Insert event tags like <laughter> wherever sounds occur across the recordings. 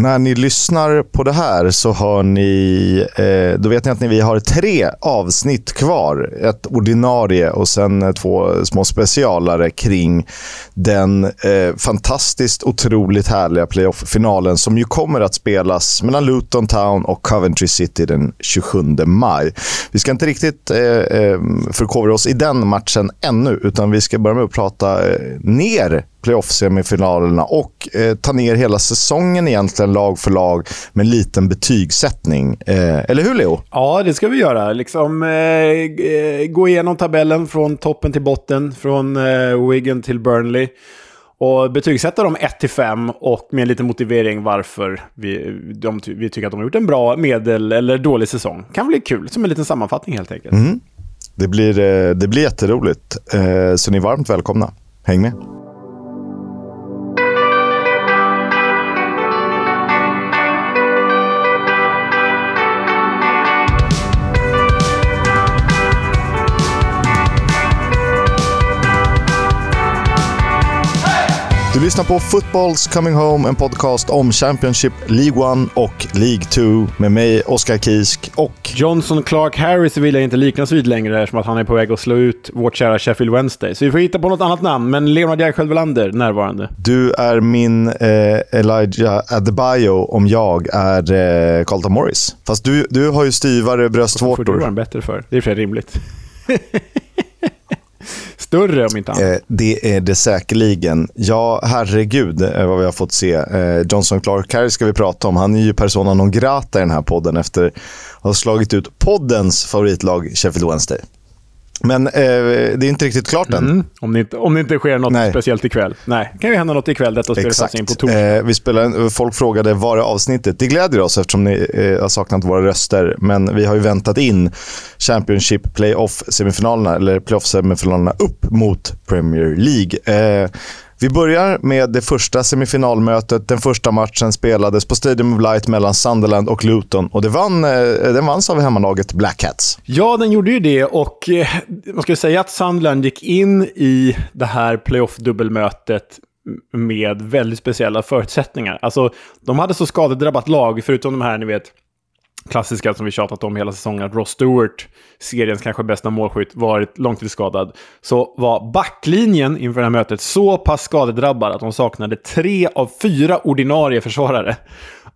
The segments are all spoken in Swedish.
När ni lyssnar på det här så hör ni, eh, då vet ni att ni, vi har tre avsnitt kvar. Ett ordinarie och sen eh, två små specialare kring den eh, fantastiskt otroligt härliga playoff-finalen som ju kommer att spelas mellan Luton Town och Coventry City den 27 maj. Vi ska inte riktigt eh, eh, förkovra oss i den matchen ännu, utan vi ska börja med att prata eh, ner playoff-semifinalerna och eh, ta ner hela säsongen egentligen lag för lag med en liten betygssättning. Eh, eller hur Leo? Ja, det ska vi göra. Liksom, eh, eh gå igenom tabellen från toppen till botten, från eh, Wigan till Burnley. Och betygsätta dem 1-5 och med en liten motivering varför vi, de, vi tycker att de har gjort en bra, medel eller dålig säsong. Kan bli kul, som en liten sammanfattning helt enkelt. Mm. Det, blir, eh, det blir jätteroligt, så ni är varmt välkomna. Häng med! Du lyssnar på Footballs Coming Home, en podcast om Championship, League 1 och League 2 med mig, Oskar Kisk och... Johnson Clark Harris vill jag inte liknas vid längre eftersom att han är på väg att slå ut vårt kära Sheffield Wednesday. Så vi får hitta på något annat namn, men Leonard Järvsjö Welander närvarande. Du är min eh, Elijah Adebayo om jag är eh, Carlton Morris. Fast du, du har ju styvare bröstvårtor. Det får du vara bättre för. Det är för rimligt. <laughs> större om inte annat. Eh, det är det säkerligen. Ja, herregud eh, vad vi har fått se. Eh, Johnson Clark Harris ska vi prata om. Han är ju persona non grata i den här podden efter att ha slagit ut poddens favoritlag Sheffield Wednesday. Men eh, det är inte riktigt klart än. Mm. Om, det inte, om det inte sker något Nej. speciellt ikväll. Nej, det kan ju hända något ikväll. Detta spelas in på torsdag. Eh, vi spelar, folk frågade var är avsnittet? Det gläder oss eftersom ni eh, har saknat våra röster. Men vi har ju väntat in Championship Playoff-semifinalerna, eller Playoff-semifinalerna upp mot Premier League. Vi börjar med det första semifinalmötet. Den första matchen spelades på Stadium of Light mellan Sunderland och Luton och det vann, eh, den vanns av hemmalaget Black Cats. Ja, den gjorde ju det och eh, man ska säga att Sunderland gick in i det här playoff-dubbelmötet med väldigt speciella förutsättningar. Alltså, de hade så skadedrabbat lag, förutom de här, ni vet, klassiska som vi tjatat om hela säsongen, att Ross Stewart, seriens kanske bästa målskytt, varit långtidsskadad, så var backlinjen inför det här mötet så pass skadedrabbad att de saknade tre av fyra ordinarie försvarare.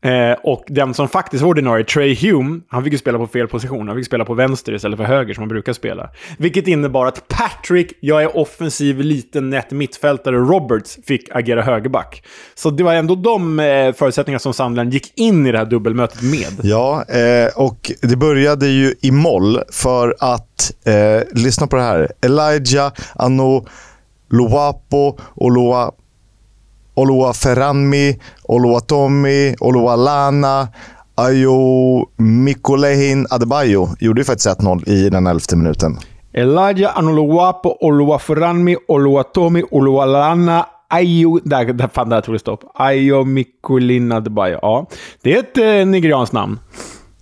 Eh, och den som faktiskt var ordinarie, Trey Hume, han fick ju spela på fel position. Han fick spela på vänster istället för höger som han brukar spela. Vilket innebar att Patrick, jag är offensiv, liten, nätt mittfältare, Roberts fick agera högerback. Så det var ändå de eh, förutsättningar som Sandland gick in i det här dubbelmötet med. Ja, eh, och det började ju i moll för att, eh, lyssna på det här, Elijah Ano Luapo och Loa Oluwaferanmi, Oluwatomi, Oluwalana, Ayo Mikolehin Adebayo gjorde ju faktiskt 1-0 i den elfte minuten. Elijah Anuluwapo, Oluwaferanmi, Oluwatomi, Oluwalana, Ayo... Där, där, fan, där tog det stopp. Ayo Mikolin Adebayo. Ja, det är ett eh, nigerianskt namn.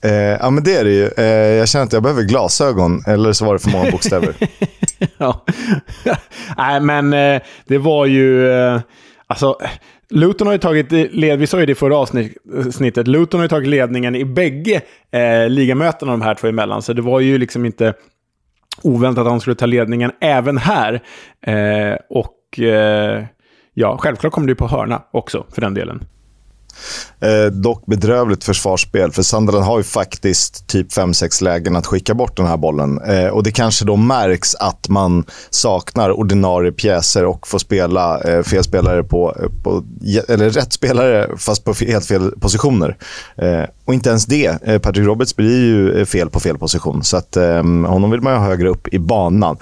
Eh, ja, men det är det ju. Eh, jag känner att jag behöver glasögon, eller så var det för många bokstäver. <laughs> ja. <laughs> Nej, men eh, det var ju... Alltså, Luton har ju tagit led, vi sa ju det i förra avsnittet, Luton har ju tagit ledningen i bägge eh, ligamötena de här två emellan, så det var ju liksom inte oväntat att han skulle ta ledningen även här. Eh, och eh, ja, självklart kom det ju på hörna också, för den delen. Eh, dock bedrövligt försvarsspel, för Sunderland har ju faktiskt typ 5-6 lägen att skicka bort den här bollen. Eh, och det kanske då märks att man saknar ordinarie pjäser och får spela eh, fel spelare på, eh, på, eller rätt spelare fast på helt fel positioner. Eh, och inte ens det. Eh, Patrick Roberts blir ju eh, fel på fel position, så att eh, honom vill man ju ha högre upp i banan.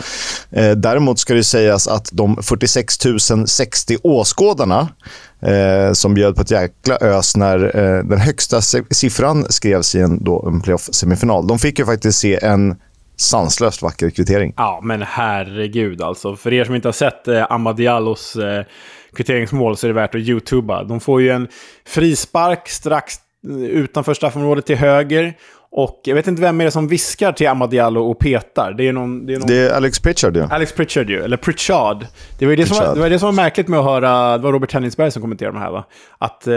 Eh, däremot ska det sägas att de 46 060 åskådarna eh, som bjöd på ett jäkla ös när eh, den högsta siffran skrevs i en, då, en playoff-semifinal. De fick ju faktiskt se en sanslöst vacker kvittering. Ja, men herregud alltså. För er som inte har sett eh, Amadialos eh, kvitteringsmål så är det värt att youtuba. De får ju en frispark strax utanför straffområdet till höger. Och jag vet inte vem är det som viskar till Amad Diallo och petar. Det är någon... Det är, någon... det är Alex Pritchard ju. Alex Pritchard ju, eller Pritchard. Det var det, Som, var, det var det som var märkligt med att höra, det var Robert Tennisberg som kommenterade de här va? Att eh,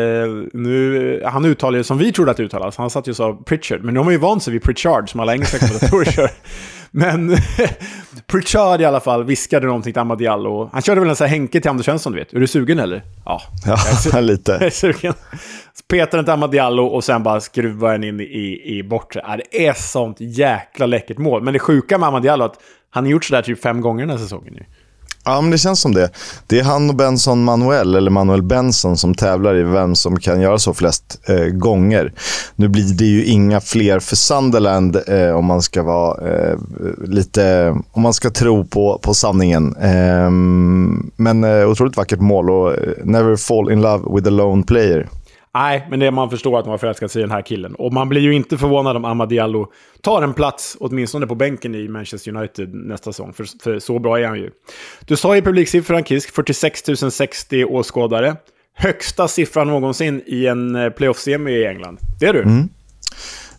nu, han uttalar ju som vi trodde att det uttalas, han satt ju och sa Pritchard. Men nu har man ju vant sig vid Pritchard som alla engelska kommentatorer <laughs> kör. Men <laughs> Pritchard i alla fall viskade någonting till Amad Diallo. Han körde väl en sån här Henke till Anders Svensson, du vet. Är du sugen eller? Ja, ja <laughs> lite. Jag är sugen. Petar den till Amadiallo och sen bara skruvar den in i, i bortre. Ja, det är sånt jäkla läckert mål. Men det sjuka med Amadiallo är att han har gjort sådär typ fem gånger den här säsongen nu. Ja, men det känns som det. Det är han och Benson Manuel, eller Manuel Benson, som tävlar i vem som kan göra så flest eh, gånger. Nu blir det ju inga fler för Sunderland eh, om man ska vara eh, lite... Om man ska tro på, på sanningen. Ehm, men eh, otroligt vackert mål och eh, never fall in love with a lone player. Nej, men det man förstår att man har förälskat sig i den här killen. Och man blir ju inte förvånad om Amad Diallo tar en plats, åtminstone på bänken i Manchester United nästa säsong. För, för så bra är han ju. Du sa ju publiksiffran, Kisk, 46 060 åskådare. Högsta siffran någonsin i en eh, playoff-semi i England. Det är du. Mm.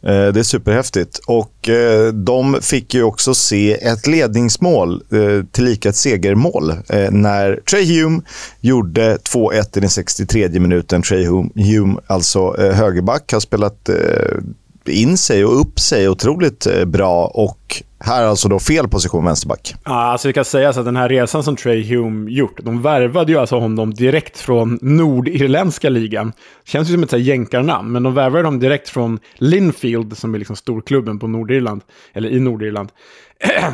Eh, det är superhäftigt. Och eh, de fick ju också se ett ledningsmål, eh, tillika ett segermål, när Trey Hume gjorde 2-1 i den 63 minuten. Trey Hume, alltså högerback, har spelat in sig och upp sig otroligt eh, bra och här alltså då fel position vänsterback. Ja, alltså det kan sägas att den här resan som Trey Hume gjort, de värvade ju alltså honom direkt från nordirländska ligan. Känns ju som ett jänkarnamn, men de värvade honom direkt från Linfield, som är liksom storklubben på Nordirland, eller i Nordirland.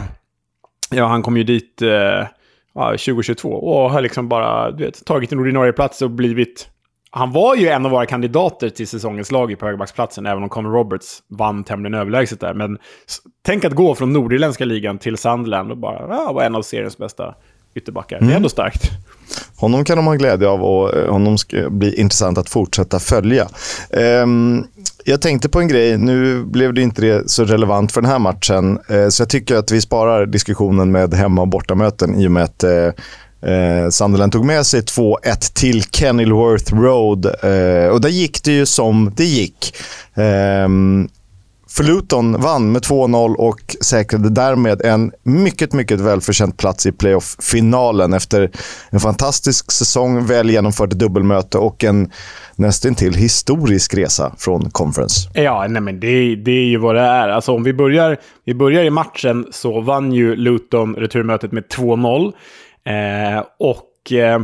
<clears throat> ja, han kom ju dit eh, 2022 och har liksom bara du vet, tagit en ordinarie plats och blivit han var ju en av våra kandidater till säsongens lag på högerbacksplatsen, även om Conor Roberts vann tämligen överlägset där. Men tänk att gå från nordirländska ligan till Sunderland och bara ja, vara en av seriens bästa ytterbackar. Mm. Det är mm. ändå starkt. Honom kan de ha glädje av och eh, honom ska bli intressant att fortsätta följa. Um, jag tänkte på en grej, nu blev det inte det så relevant för den här matchen, uh, så jag tycker att vi sparar diskussionen med hemma och bortamöten i och med att uh, Eh, Sunderland tog med sig 2-1 till Kenilworth Road eh, och där gick det ju som det gick. Eh, för Luton vann med 2-0 och säkrade därmed en mycket, mycket välförtjänt plats i playoff-finalen efter en fantastisk säsong, väl genomfört dubbelmöte och en nästintill historisk resa från conference. Ja, nej men det, det är ju vad det är. Alltså om vi börjar, vi börjar i matchen så vann ju Luton returmötet med 2-0. Eh, och eh,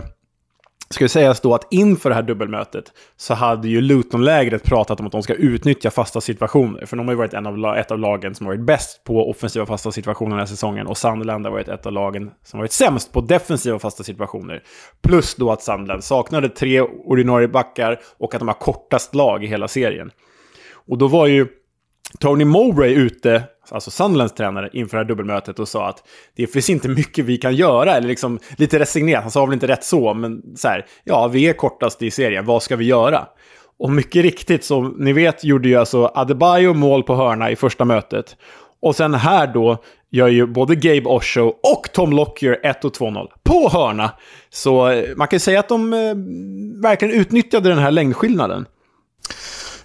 ska sägas då att inför det här dubbelmötet så hade ju Luton-lägret pratat om att de ska utnyttja fasta situationer. För de har ju varit en av, ett av lagen som har varit bäst på offensiva fasta situationer den här säsongen. Och Sunderland har varit ett av lagen som har varit sämst på defensiva fasta situationer. Plus då att Sunderland saknade tre ordinarie backar och att de har kortast lag i hela serien. Och då var ju Tony Mowbray ute, alltså Sunderlands tränare, inför det här dubbelmötet och sa att det finns inte mycket vi kan göra, eller liksom lite resignerat, han sa väl inte rätt så, men så här, ja, vi är kortast i serien, vad ska vi göra? Och mycket riktigt, som ni vet, gjorde ju alltså Adebayo mål på hörna i första mötet. Och sen här då gör ju både Gabe Osho och Tom Lockyer 1 och 2-0 på hörna. Så eh, man kan säga att de eh, verkligen utnyttjade den här längdskillnaden.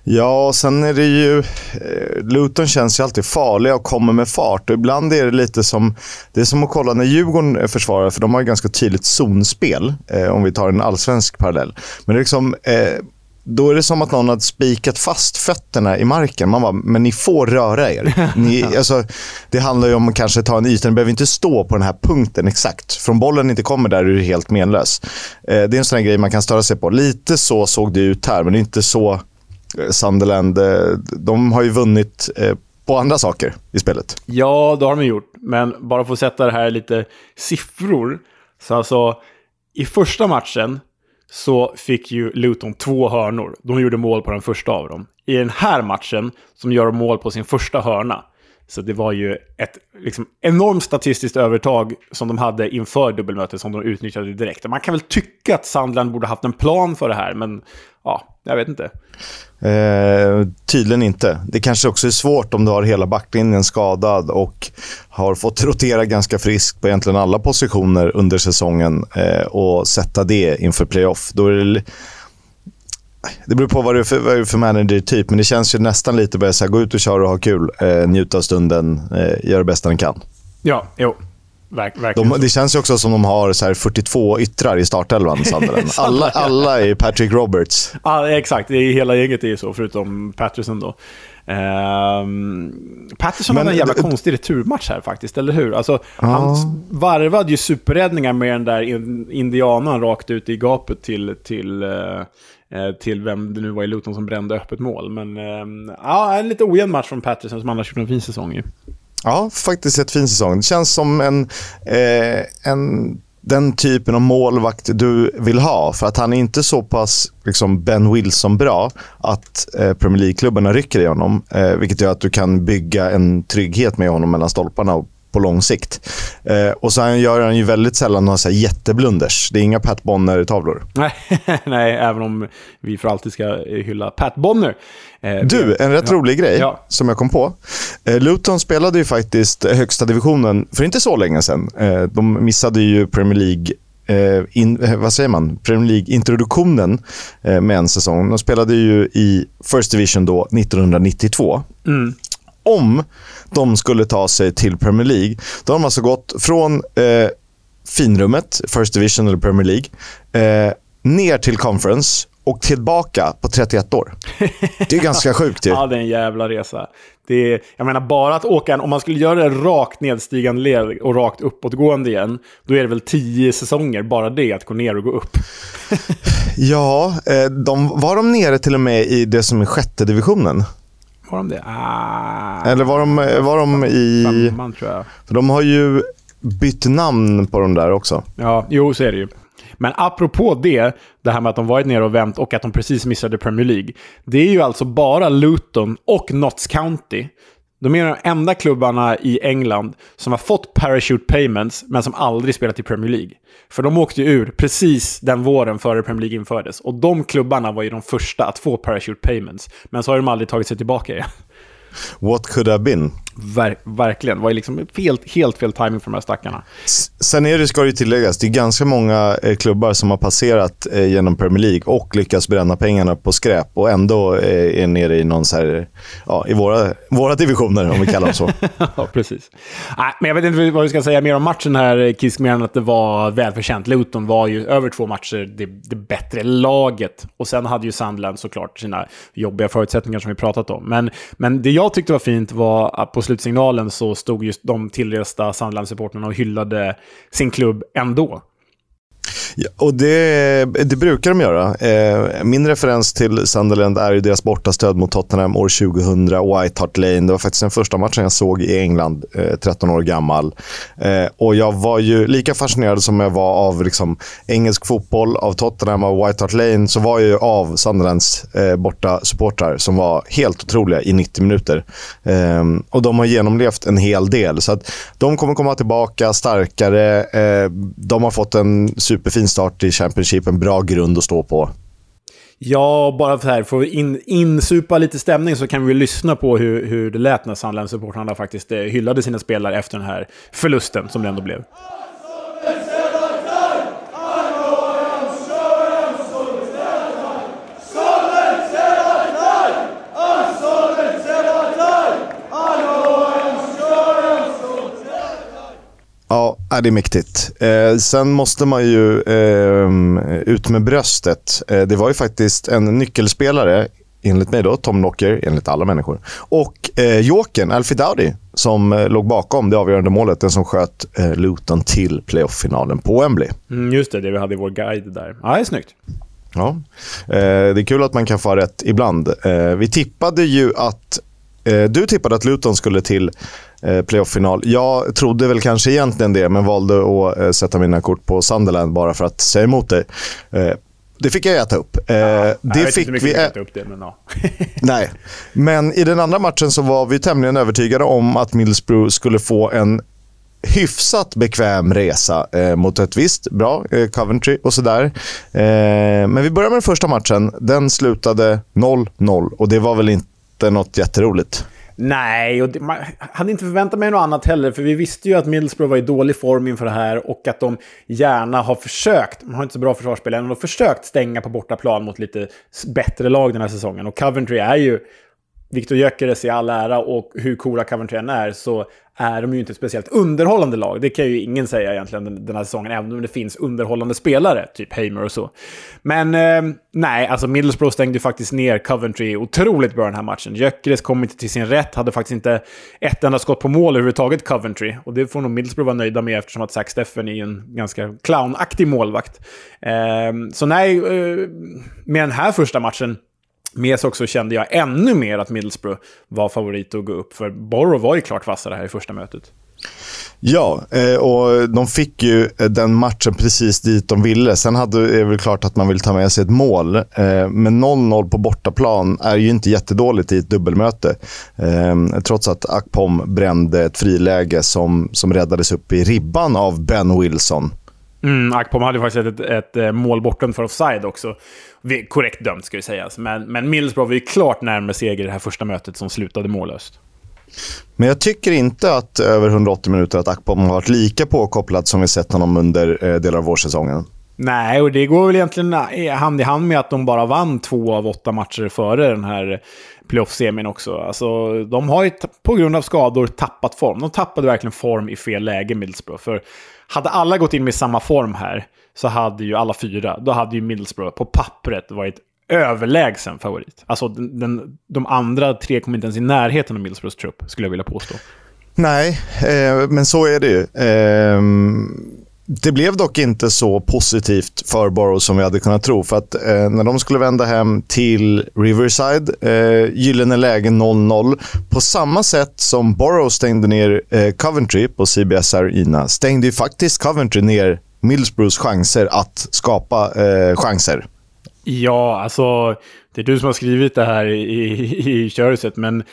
Ja, sen är det ju... Eh, Luton känns ju alltid farliga och kommer med fart. Och ibland är det lite som... Det är som att kolla när Djurgården försvarar, för de har ju ganska tydligt zonspel. Eh, om vi tar en allsvensk parallell. Men det är liksom... Eh, då är det som att någon hade spikat fast fötterna i marken. Man bara, men ni får röra er. <laughs> Ni, alltså, det handlar ju om att kanske ta en yta. Ni behöver inte stå på den här punkten exakt. Från bollen inte kommer där är du helt menlös. Eh, det är en sån grej man kan störa sig på. Lite så såg det ut här, men det är inte så Eh, Sunderland, eh, de har ju vunnit eh, på andra saker i spelet. Ja, det har de gjort. Men bara för att sätta det här lite siffror. Så alltså, i första matchen så fick ju Luton två hörnor. De gjorde mål på den första av dem. I den här matchen, som gör mål på sin första hörna, så det var ju ett liksom, enormt statistiskt övertag som de hade inför dubbelmötet som de utnyttjade direkt. Man kan väl tycka att Sandland borde haft en plan för det här, men ja, jag vet inte. Eh, tydligen inte. Det kanske också är svårt om du har hela backlinjen skadad och har fått <laughs> rotera ganska friskt på egentligen alla positioner under säsongen eh, och sätta det inför playoff. Då är det Det beror på vad du är för, vad du är för manager-typ, men det känns ju nästan lite bara så här, gå ut och köra och ha kul. Eh, njuta av stunden, eh, göra det bästa ni kan. Ja, jo. Verk, de, det känns ju också som de har så 42 yttrar i startelvan, <laughs> alla, alla är Patrick Roberts. Ja, exakt. Det är, hela gänget är ju så, förutom Patterson då. Um, Patterson hade en jävla konstig returmatch här faktiskt, eller hur? Alltså, ja. Han varvade ju superräddningar med den där indianan rakt ut i gapet till, till, uh, till vem det nu var i Luton som brände öppet mål. Men uh, ja, en lite ojämn match från Patterson som annars gjort en fin säsong ju. Ja, faktiskt ett fin säsong. Det känns som en, eh, en den typen av målvakt du vill ha. För att han är inte så pass liksom Ben Wilson-bra att eh, Premier League-klubbarna rycker i honom. Eh, vilket gör att du kan bygga en trygghet med honom mellan stolparna och på lång sikt. Eh, och sen gör han ju väldigt sällan några så här jätteblunders. Det är inga Pat Bonner-tavlor. Nej, <laughs> nej, även om vi för alltid ska hylla Pat Bonner. Eh, du, en rätt ja. rolig grej ja. som jag kom på. Eh, Luton spelade ju faktiskt högsta divisionen för inte så länge sedan. Eh, de missade ju Premier League eh, in, eh, vad säger man? Premier League-introduktionen med en säsong. De spelade ju i First Division då 1992. Mm om de skulle ta sig till Premier League. Då har de alltså gått från eh, finrummet, First Division eller Premier League, eh, ner till Conference och tillbaka på 31 år. Det är ganska sjukt ju. <laughs> ja, det är en jävla resa. Det är, jag menar, bara att åka en, om man skulle göra det rakt nedstigande led och rakt uppåtgående igen, då är det väl tio säsonger, bara det, att gå ner och gå upp. <laughs> ja, eh, de, var de nere till och med i det som är sjätte divisionen? Var de det? Ah, Eller var de, var de i... Femman, tror jag. För de har ju bytt namn på de där också. Ja, jo, så är det ju. Men apropå det, det här med att de varit nere och vänt och att de precis missade Premier League. Det är ju alltså bara Luton och Notts County de är de enda klubbarna i England som har fått parachute payments, men som aldrig spelat i Premier League. För de åkte ur precis den våren före Premier League infördes. Och de klubbarna var ju de första att få parachute payments. Men så har de aldrig tagit sig tillbaka igen. What could have been? Ver verkligen. Det var liksom fel, helt fel timing för de här stackarna. Sen är det, ska det tilläggas, det är ganska många eh, klubbar som har passerat eh, genom Premier League och lyckats bränna pengarna på skräp och ändå eh, är nere i någon så här, ja, i våra, våra divisioner, om vi kallar dem så. <laughs> ja, precis. Nej, men jag vet inte vad vi ska säga mer om matchen här, Kisk, mer än att det var välförtjänt. Luton var ju över två matcher det, det bättre laget. Och sen hade ju Sandland såklart sina jobbiga förutsättningar som vi pratat om. Men, men det jag tyckte var fint var att på slutsignalen så stod just de tillresta Sunderland-supportrarna och hyllade sin klubb ändå. Och det, det, brukar de göra. Eh, min referens till Sunderland är ju deras bortastöd mot Tottenham år 2000, White Hart Lane. Det var faktiskt den första matchen jag såg i England, eh, 13 år gammal. Eh, och Jag var ju lika fascinerad som jag var av liksom, engelsk fotboll, av Tottenham och White Hart Lane, så var jag ju av Sunderlands eh, borta supportrar som var helt otroliga i 90 minuter. Eh, och De har genomlevt en hel del, så att de kommer komma tillbaka starkare. Eh, de har fått en superfin fin start i Championship, en bra grund att stå på. Ja, bara för här, för att in, insupa lite stämning så kan vi lyssna på hur, hur det lät när Sunderland-supportrarna faktiskt eh, hyllade sina spelare efter den här förlusten som det ändå blev. Ja, det är mäktigt. Eh, sen måste man ju eh, ut med bröstet. Eh, det var ju faktiskt en nyckelspelare, enligt mig då, Tom Knocker, enligt alla människor. Och eh, Jokern, Alfie Dowdy, som eh, låg bakom det avgörande målet. Den som sköt eh, Luton till playoff-finalen på Wembley. Mm, just det, det vi hade i vår guide där. Ja, det är snyggt. Ja, eh, det är kul att man kan få rätt ibland. Vi tippade ju att... du tippade att Luton skulle till playoff-final. Jag trodde väl kanske egentligen det, men valde att eh, sätta mina kort på Sunderland bara för att säga emot dig. Eh, det fick jag äta upp. Eh, ja, det jag fick vi äta upp det, men ja. <laughs> Nej, men i den andra matchen så var vi tämligen övertygade om att Middlesbrough skulle få en hyfsat bekväm resa eh, mot ett visst bra eh, Coventry och sådär. Eh, men vi börjar med den första matchen. Den slutade 0-0 och det var väl inte något jätteroligt. Nej, och det, man hade inte förväntat mig något annat heller, för vi visste ju att Middlesbrough var i dålig form inför det här och att de gärna har försökt, man har inte så bra försvarsspel än, de har försökt stänga på bortaplan mot lite bättre lag den här säsongen. Och Coventry är ju Victor Gyökeres i all ära och hur coola Coventry än är så är de ju inte ett speciellt underhållande lag. Det kan ju ingen säga egentligen den här säsongen, även om det finns underhållande spelare, typ Hamer och så. Men eh, nej, alltså Middlesbrough stängde ju faktiskt ner Coventry otroligt bra den här matchen. Gyökeres kom inte till sin rätt, hade faktiskt inte ett enda skott på mål överhuvudtaget, Coventry. Och det får nog Middlesbrough vara nöjda med eftersom att Zack Steffen är en ganska clownaktig målvakt. Eh, så nej, eh, med den här första matchen med sig också kände jag ännu mer att Middlesbrough var favorit att gå upp. För Borough var ju klart vassare här i första mötet. Ja, eh, och de fick ju den matchen precis dit de ville. Sen hade, är det väl klart att man vill ta med sig ett mål. Eh, men 0-0 på bortaplan är ju inte jättedåligt i ett dubbelmöte. Eh, trots att Akpom brände ett friläge som, som räddades upp i ribban av Ben Wilson. Mm, Akpom hade faktiskt ett, ett, ett mål bortom för offside också. Korrekt dömt ska ju sägas. Men, men Middlesbrough var ju klart närmare seger i det här första mötet som slutade mållöst. Men jag tycker inte att över 180 minuter att Akpom har varit lika påkopplad som vi sett honom under eh, delar av vårsäsongen. Nej, och det går väl egentligen hand i hand med att de bara vann två av åtta matcher före den här playoff-semin också. Alltså, de har ju på grund av skador tappat form. De tappade verkligen form i fel läge, Middlesbrough. För hade alla gått in med samma form här, så hade ju alla fyra, då hade ju Middlesbrough på pappret varit överlägsen favorit. Alltså den, den, de andra tre kom inte ens i närheten av Middlesbroughs trupp, skulle jag vilja påstå. Nej, eh, men så är det ju. Eh, det blev dock inte så positivt för Borough som vi hade kunnat tro. För att eh, när de skulle vända hem till Riverside, eh, gyllene läge 0-0. På samma sätt som Borough stängde ner eh, Coventry på CBS Arena stängde ju faktiskt Coventry ner Middlesbroughs chanser att skapa eh, chanser. Ja, alltså det är du som har skrivit det här i, i, i köruset, men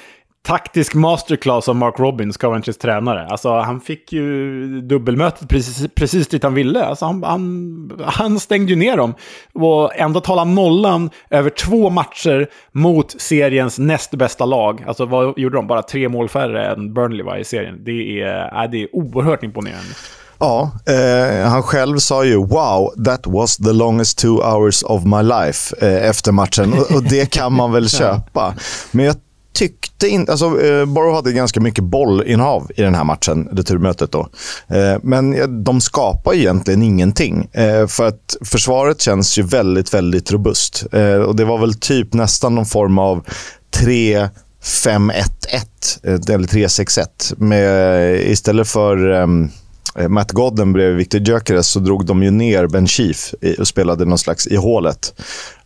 taktisk masterclass av Mark Robbins, Coventrys tränare. Alltså, han fick ju dubbelmötet precis, precis dit han ville. Alltså, han, han, han stängde ju ner dem. Och ändå tala nollan över två matcher mot seriens näst bästa lag. Alltså, vad gjorde de? Bara tre mål färre än Burnley var i serien. Det är, äh, det är oerhört imponerande. Ja, eh, han själv sa ju “Wow, that was the longest two hours of my life” eh, efter matchen. Och, och, det kan man väl <laughs> köpa. Men jag tyckte inte... Alltså, eh, Borough hade ganska mycket bollinnehav i den här matchen, returmötet. Då. Eh, men de skapar egentligen ingenting. Eh, för att försvaret känns ju väldigt, väldigt robust. Eh, och Det var väl typ nästan någon form av 3 5-1-1, eh, eller 3-6-1. Istället för... Um, Eh, Eh, Matt Godden bredvid Victor Gyökeres så drog de ju ner Ben Chief och spelade någon slags i hålet.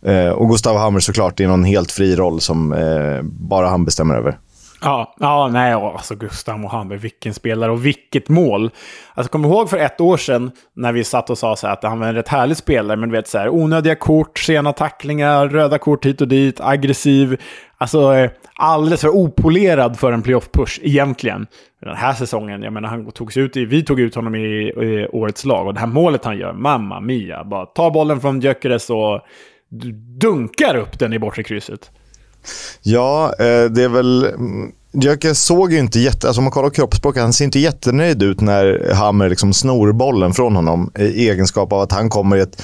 Eh, och Gustav Hammer såklart i någon helt fri roll som eh, bara han bestämmer över. Ja, ja nej, alltså Gustav Mohamed, vilken spelare och vilket mål. Alltså, kom ihåg för ett år sedan när vi satt och sa så att han var en rätt härlig spelare, men du vet så här, onödiga kort, sena tacklingar, röda kort hit och dit, aggressiv. Alltså eh, alldeles för opolerad för en playoff-push egentligen. Den här säsongen, jag menar han togs ut i, vi tog ut honom i, i årets lag och det här målet han gör, mamma mia, bara ta bollen från Gyökeres och dunkar upp den i bortre krysset. Ja, eh, det är väl... Mm, jag såg ju inte jätte... Alltså om man kollar kroppsspråket, han ser inte jättenöjd ut när Hammer liksom snor bollen från honom i egenskap av att han kommer i ett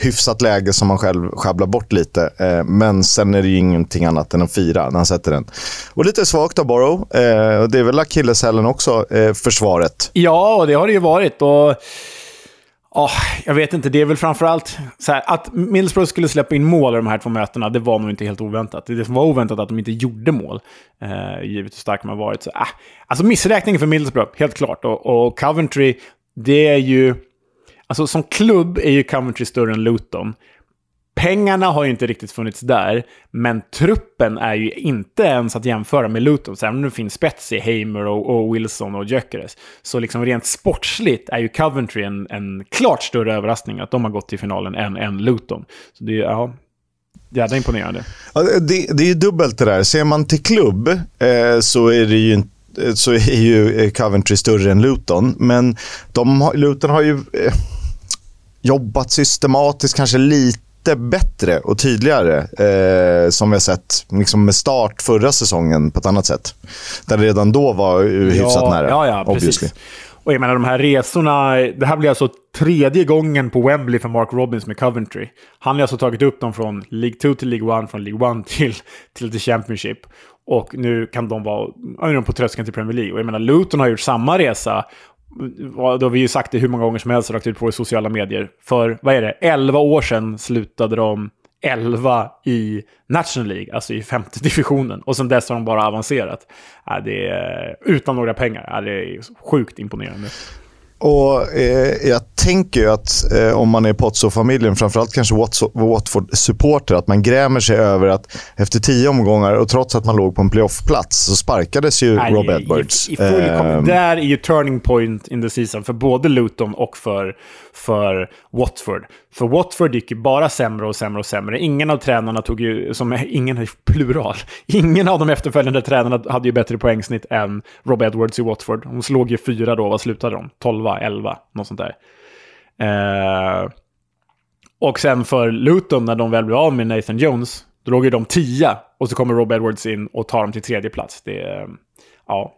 hyfsat läge som han själv sjabblar bort lite. Eh, men sen är det ju ingenting annat än att fira när han sätter den. Och lite svagt av Borough. Eh, det är väl akilleshälen också, eh, försvaret. Ja, och det har det ju varit. Och Oh, jag vet inte, det är väl framförallt så här, att Middlesbrough skulle släppa in mål i de här två mötena, det var nog inte helt oväntat. Det som var oväntat att de inte gjorde mål, eh, givet hur starka de har varit. Så, eh. alltså missräkning för Middlesbrough, helt klart. Och, och Coventry, det är ju... Alltså som klubb är ju Coventry större än Luton. Pengarna har ju inte riktigt funnits där, men truppen är ju inte ens att jämföra med Luton. Även om det finns spets i Hamer och, och, Wilson och Gyökeres, så liksom rent sportsligt är ju Coventry en, en klart större överraskning att de har gått till finalen än, än Luton. Så det är ja, jävla imponerande. Ja, det, det är ju dubbelt det där. Ser man till klubb eh, så är det ju eh, så är ju eh, Coventry större än Luton. Men de, Luton har ju eh, jobbat systematiskt, kanske lite bättre och tydligare. Eh, som vi har sett liksom med start förra säsongen på ett annat sätt. Där det redan då var hyfsat ja, nära. Ja, ja, obviously. precis. Och jag menar de här resorna, det här blir alltså tredje gången på Wembley för Mark Robbins med Coventry. Han har alltså tagit upp dem från League 2 till League 1, från League 1 <laughs> till, till The Championship. Och nu kan de vara nu är de på tröskeln till Premier League. Och jag menar, Luton har gjort samma resa. Då har vi ju sagt det hur många gånger som helst och lagt ut på i sociala medier. För, vad är det, 11 år sedan slutade de 11 i National League, alltså i femte divisionen. Och sen dess har de bara avancerat. Ja, det är, utan några pengar. Ja, det är sjukt imponerande. Och eh, Jag tänker ju att eh, om man är Pozzo-familjen, framförallt kanske Watford-supporter, att man grämer sig över att efter tio omgångar och trots att man låg på en playoff-plats så sparkades ju Nej, Rob Edwards. I, i um, där är ju turning point in the season för både Luton och för, för Watford. För Watford gick ju bara sämre och sämre och sämre. Ingen av tränarna tog ju, som ingen plural, ingen av de efterföljande tränarna hade ju bättre poängsnitt än Rob Edwards i Watford. De slog ju fyra då, vad slutade de? 12, 11, något sånt där. Eh, och sen för Luton, när de väl blev av med Nathan Jones, då låg ju de tia. Och så kommer Rob Edwards in och tar dem till tredje plats. Det eh, ja,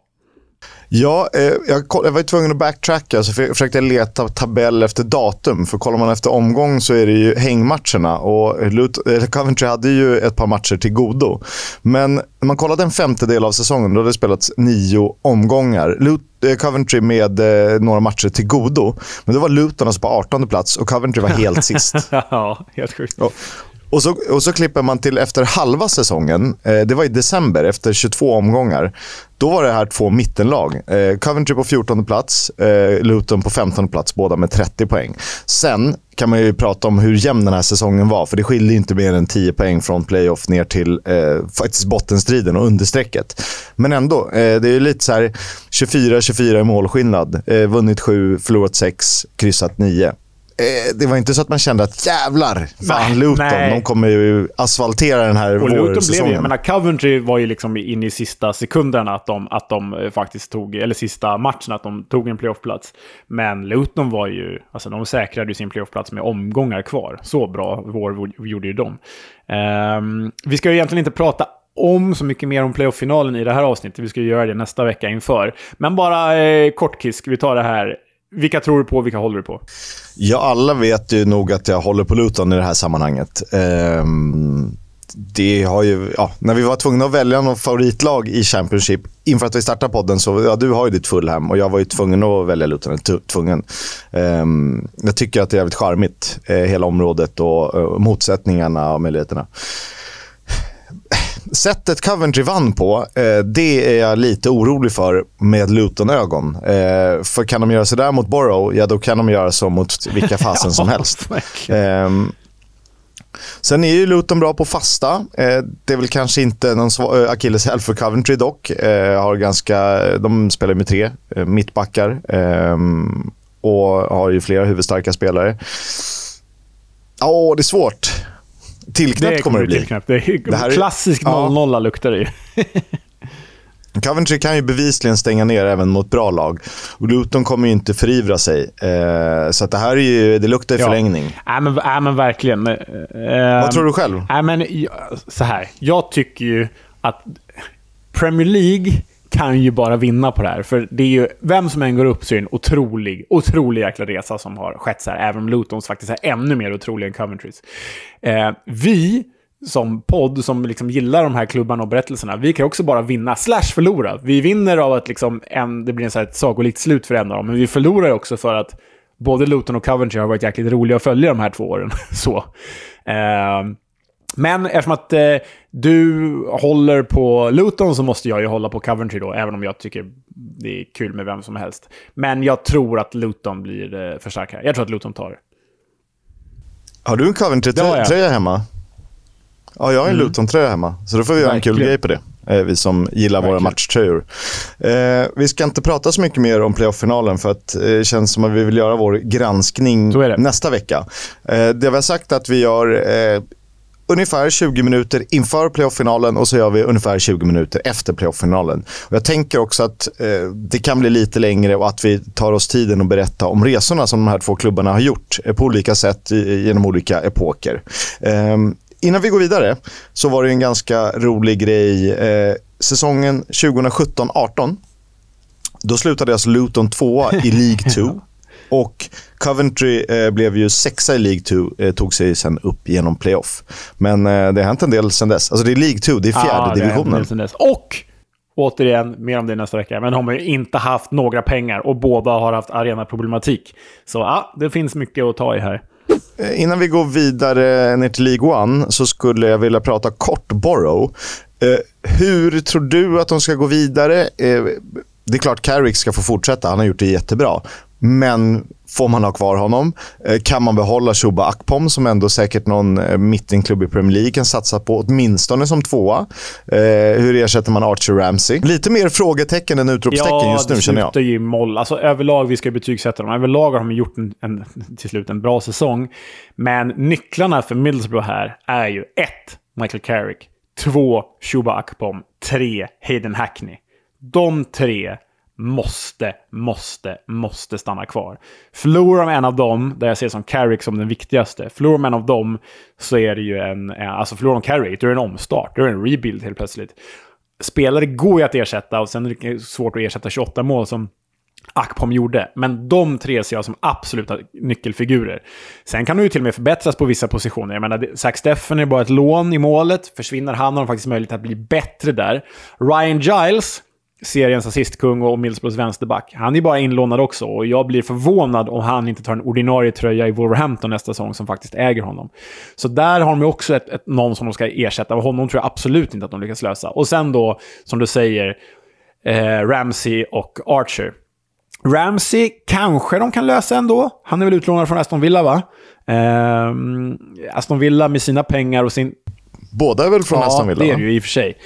Ja, eh, jag, jag, var tvungen att backtracka, så jag försökte leta tabell efter datum. För kollar man efter omgång så är det ju hängmatcherna. Och Lut Coventry hade ju ett par matcher till godo. Men när man kollade en femtedel av säsongen, då hade det spelats nio omgångar. Lut eh, Coventry med eh, några matcher till godo. Men då var Luton alltså på 18 plats och Coventry var helt <laughs> sist. ja, helt sjukt. Och, och så, och så klipper man till efter halva säsongen. Eh, det var i december, efter 22 omgångar. Då var det här två mittenlag. Eh, Coventry på 14 plats, eh, Luton på 15 plats, båda med 30 poäng. Sen kan man ju prata om hur jämn den här säsongen var, för det skilde inte mer än 10 poäng från playoff ner till eh, faktiskt bottenstriden och understrecket. Men ändå, eh, det är ju lite så här 24-24 i målskillnad. Eh, vunnit 7, förlorat 6, kryssat 9 det var inte så att man kände att jävlar, fan nej, Luton, nej. de kommer ju asfaltera den här och vårsäsongen. Blev ju, men Coventry var ju liksom inne i sista sekunderna att de, att de eh, faktiskt tog, eller sista matchen, att de tog en playoffplats. Men Luton var ju, alltså de säkrade ju sin playoffplats med omgångar kvar. Så bra vår gjorde ju de. Um, vi ska ju egentligen inte prata om så mycket mer om playoff-finalen i det här avsnittet. Vi ska göra det nästa vecka inför. Men bara eh, kort Kisk, vi tar det här vilka tror du på, vilka håller du på? Ja, alla vet ju nog att jag håller på Luton i det här sammanhanget. Um, det har ju, ja, när vi var tvungna att välja något favoritlag i Championship inför att vi startade podden så, ja, du har ju ditt Fulham och jag var ju tvungen att välja Luton. Tvungen. Um, jag tycker att det är jävligt charmigt, eh, hela området och eh, motsättningarna och möjligheterna sättet Coventry vann på, eh, det är jag lite orolig för med Luton-ögon. Eh, för kan de göra så där mot Borough, ja då kan de göra så mot vilka <laughs> fasen som helst. Eh, sen är ju Luton bra på fasta. Eh, det är väl kanske inte någon eh, akilleshäl för Coventry dock. Eh, har ganska, de spelar med tre mittbackar ehm, och har ju flera huvudstarka spelare. Ja, oh, det är svårt. Tillknäppt kommer det bli. Tillknäppt. Det är det här klassisk 0-0 ja. luktar det ju. <laughs> Coventry kan ju bevisligen stänga ner även mot bra lag. Och Luton kommer ju inte förivra sig. Eh, så det här är ju, det luktar i ja. förlängning. Ja, men, ja, men verkligen. Eh, Vad tror du själv? Ja, men, så här. Jag tycker ju att Premier League kan ju bara vinna på det här. För det är ju, vem som än går upp så är det en otrolig, otrolig jäkla resa som har skett så här. Även om Lutons faktiskt är ännu mer otrolig än Coventrys. Eh, vi som podd som liksom gillar de här klubbarna och berättelserna, vi kan också bara vinna, slash förlora. Vi vinner av att liksom en, det blir en så här ett sagolikt slut för en av dem, men vi förlorar också för att både Luton och Coventry har varit jäkligt roliga att följa de här två åren. <laughs> så. Eh, men eftersom att eh, du håller på Luton så måste jag ju hålla på Coventry då, även om jag tycker det är kul med vem som helst. Men jag tror att Luton blir eh, för stark här. Jag tror att Luton tar det. Har du en Coventry-tröja hemma? Ja, jag har en mm. Luton-tröja hemma. Så då får vi göra en kul grej på det. Eh, vi som gillar Verkligen. våra matchtröjor. Eh, vi ska inte prata så mycket mer om playoff-finalen för att eh, det känns som att vi vill göra vår granskning nästa vecka. Eh, det vi har sagt att vi gör ungefär 20 minuter inför playoff-finalen och så gör vi ungefär 20 minuter efter playoff-finalen. Jag tänker också att eh, det kan bli lite längre och att vi tar oss tiden att berätta om resorna som de här två klubbarna har gjort eh, på olika sätt i, genom olika epoker. Eh, innan vi går vidare så var det en ganska rolig grej. Eh, säsongen 2017-18 då slutade alltså Luton tvåa i League <laughs> 2. Och Coventry eh, blev ju sexa i League 2, eh, tog sig sen upp genom playoff. Men eh, det har hänt en del sen dess. Alltså det är League 2, det är fjärde ah, divisionen. Det dess. Och återigen, mer om det nästa vecka, men de har ju inte haft några pengar och båda har haft arenaproblematik. Så ja, det finns mycket att ta i här. Eh, innan vi går vidare ner till League 1 så skulle jag vilja prata kort Borough. Eh, hur tror du att de ska gå vidare? Eh, det är klart Carrick ska få fortsätta. Han har gjort det jättebra. Men får man ha kvar honom? Eh, kan man behålla Shuba Akpom som ändå säkert någon eh, mittenklubb i Premier League kan satsa på, åtminstone som tvåa? Eh, hur ersätter man Archer Ramsey? Lite mer frågetecken än utropstecken ja, just nu känner jag. Ja, det ju moll. Alltså, överlag, vi ska betygsätta dem. Överlag har de gjort en, en, till slut en bra säsong. Men nycklarna för Middlesbrough här är ju ett, Michael Carrick. Två, Shuba Akpom. Tre, Hayden Hackney. De tre måste, måste, måste stanna kvar. Förlorar de en av dem, där jag ser som Carrick som den viktigaste, förlorar de en av dem så är det ju en, eh, alltså förlorar de Carrick, då är det en omstart, då är det en rebuild helt plötsligt. Spelare går ju att ersätta och sen är det svårt att ersätta 28 mål som Akpom gjorde. Men de tre ser jag som absoluta nyckelfigurer. Sen kan de ju till och med förbättras på vissa positioner. Jag menar, Zack Steffen är bara ett lån i målet. Försvinner han har de faktiskt möjlighet att bli bättre där. Ryan Giles seriens assistkung och Middlesbroughs vänsterback. Han är bara inlånad också och jag blir förvånad om han inte tar en ordinarie tröja i Wolverhampton nästa säsong som faktiskt äger honom. Så där har de också ett, ett, någon som de ska ersätta och honom tror jag absolut inte att de lyckas lösa. Och sen då, som du säger, eh, Ramsey och Archer. Ramsey kanske de kan lösa ändå. Han är väl utlånad från Aston Villa, va? Eh, Aston Villa med sina pengar och sin... Båda är väl från ja, Aston Villa? Ja, det är det ju i och för sig.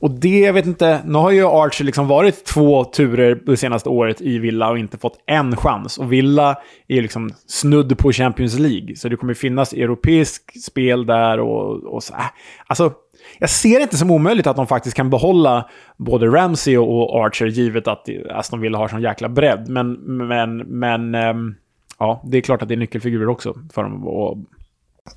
Och det, jag vet inte, nu har ju Archer liksom varit två turer det senaste året i Villa och inte fått en chans. Och Villa är liksom snudd på Champions League, så det kommer finnas europeisk spel där och, och så. Äh, alltså, jag ser det inte som omöjligt att de faktiskt kan behålla både Ramsey och Archer, givet att Aston Villa har sån jäkla bredd. Men, men, men ähm, ja, det är klart att det är nyckelfigurer också för dem. Och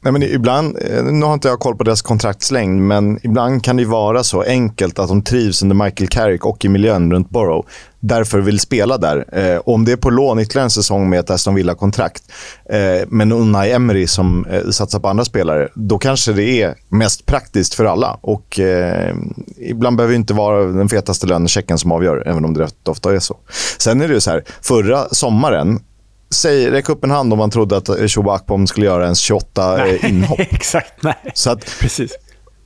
Nej, men ibland, eh, nu har inte jag koll på deras kontraktslängd, men ibland kan det vara så enkelt att de trivs under Michael Carrick och i miljön runt Borough. Därför vill spela där. Eh, om det är på lån ytterligare en säsong med ett Aston Villa-kontrakt, eh, men Unai Emery som eh, satsar på andra spelare, då kanske det är mest praktiskt för alla. Och eh, Ibland behöver det inte vara den fetaste lönechecken som avgör, även om det rätt ofta är så. Sen är det ju så här, förra sommaren Säg, räck upp en hand om man trodde att Shoba Akpom skulle göra ens 28 nej, inhopp. <laughs> Exakt, nej. Så att, Precis.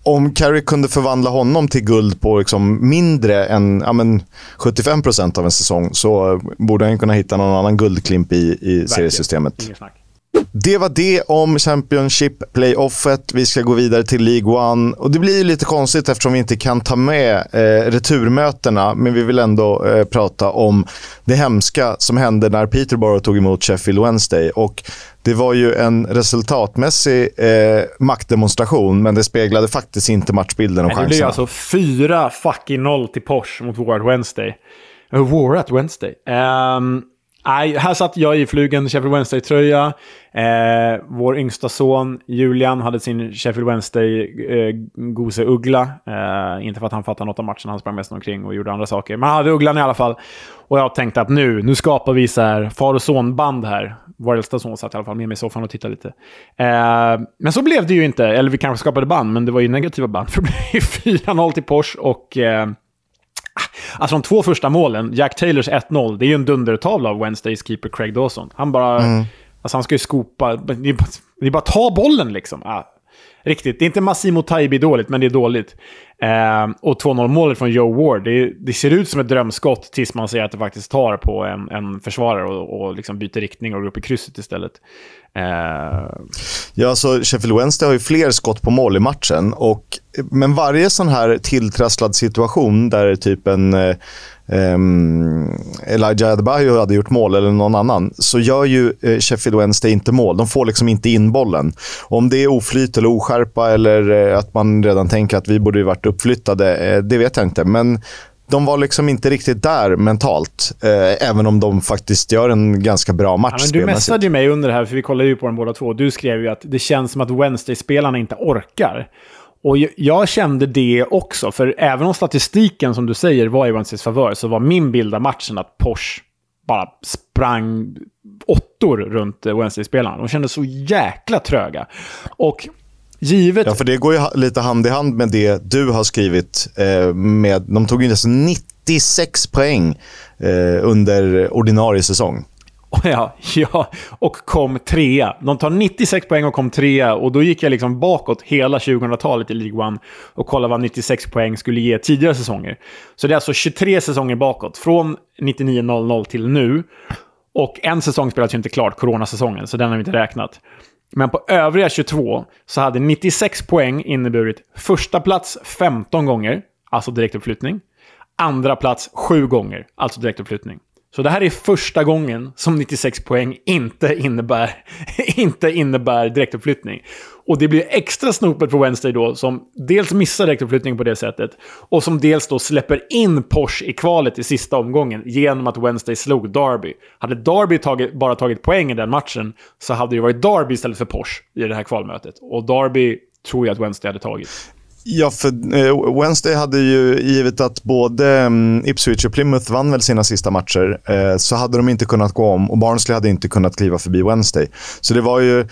Om Carrick kunde förvandla honom till guld på liksom mindre än ja, men 75% av en säsong så borde han kunna hitta någon annan guldklimp i, i seriesystemet. Inget snack. Det var det om Championship Playoffet. Vi ska gå vidare till League One. Och det blir lite konstigt eftersom vi inte kan ta med eh, returmötena. Men vi vill ändå eh, prata om det hemska som hände när Peterborough tog emot Sheffield Wednesday. Och det var ju en resultatmässig eh, maktdemonstration, men det speglade faktiskt inte matchbilden och chanserna. Det blev alltså fyra fucking noll till Porsche mot Ward Wednesday. Uh, War at Wednesday. Um, Nej, här satt jag i flugen Sheffield Wednesday-tröja. Eh, vår yngsta son Julian hade sin Sheffield Wednesday-goseuggla. Eh, eh, inte för att han fattade något av matchen, han sprang mest omkring och gjorde andra saker. Men han hade ugglan i alla fall. Och jag tänkte att nu, nu skapar vi så här far och son-band här. Vår äldsta son satt i alla fall med mig i soffan och tittade lite. Eh, men så blev det ju inte. Eller vi kanske skapade band, men det var ju negativa band. <laughs> För det blev 4-0 till Porsche och... Eh, Alltså de två första målen, Jack Taylors 1-0, det är ju en dundertavla av Wednesdays keeper Craig Dawson. Han bara... Mm. Alltså han ska ju skopa... Det är bara, det är bara ta bollen liksom. Ah, riktigt. Det är inte Massimo Taibi dåligt, men det är dåligt. Eh, och 2-0-målet från Joe Ward, det, det, ser ut som ett drömskott tills man ser att det faktiskt tar på en, en försvarare och, och liksom byter riktning och går upp i krysset istället. Uh... Ja, alltså Sheffield Wednesday har ju fler skott på mål i matchen. Och, men varje sån här tilltrasslad situation där typ en, eh, um, Elijah Adebayo hade gjort mål, eller någon annan, så gör ju eh, Sheffield Wednesday inte mål. De får liksom inte in bollen. Om det är oflyt eller oskärpa eller eh, att man redan tänker att vi borde ju varit uppflyttade, det vet jag inte. Men de var liksom inte riktigt där mentalt. Eh, även om de faktiskt gör en ganska bra match ja, Du messade ju mig under det här, för vi kollade ju på dem båda två. Du skrev ju att det känns som att Wednesday-spelarna inte orkar. Och jag kände det också, för även om statistiken som du säger var i Wednesdays favör, så var min bild av matchen att Porsche bara sprang åttor runt Wednesday-spelarna. De kändes så jäkla tröga. Och givet... Ja, för det går ju lite hand i hand med det du har skrivit. Eh, med, de tog ju nästan 96 poäng eh, under ordinarie säsong. <laughs> Ja, ja, och kom trea. De tar 96 poäng och kom trea. Och då gick jag liksom bakåt hela 2000-talet i League One och kollade vad 96 poäng skulle ge tidigare säsonger. Så det är alltså 23 säsonger bakåt. Från 99-00 till nu. Och en säsong spelades ju inte klart, coronasäsongen, så den har vi inte räknat. Men på övriga 22 så hade 96 poäng inneburit första plats 15 gånger, alltså direktuppflyttning. Andra plats 7 gånger, alltså direktuppflyttning. Så det här är första gången som 96 poäng inte innebär, <laughs> inte innebär direktuppflyttning. Och det blir extra snopet för Wednesday då, som dels missar direktuppflyttningen på det sättet, och som dels då släpper in Porsche i kvalet i sista omgången genom att Wednesday slog Derby. Hade Derby tagit, bara tagit poäng i den matchen så hade det varit Derby istället för Porsche i det här kvalmötet. Och Derby tror jag att Wednesday hade tagit. Ja, för eh, Wednesday hade ju, givet att både mm, Ipswich och Plymouth vann väl sina sista matcher, eh, så hade de inte kunnat gå om och Barnsley hade inte kunnat kliva förbi Wednesday. Så det var ju...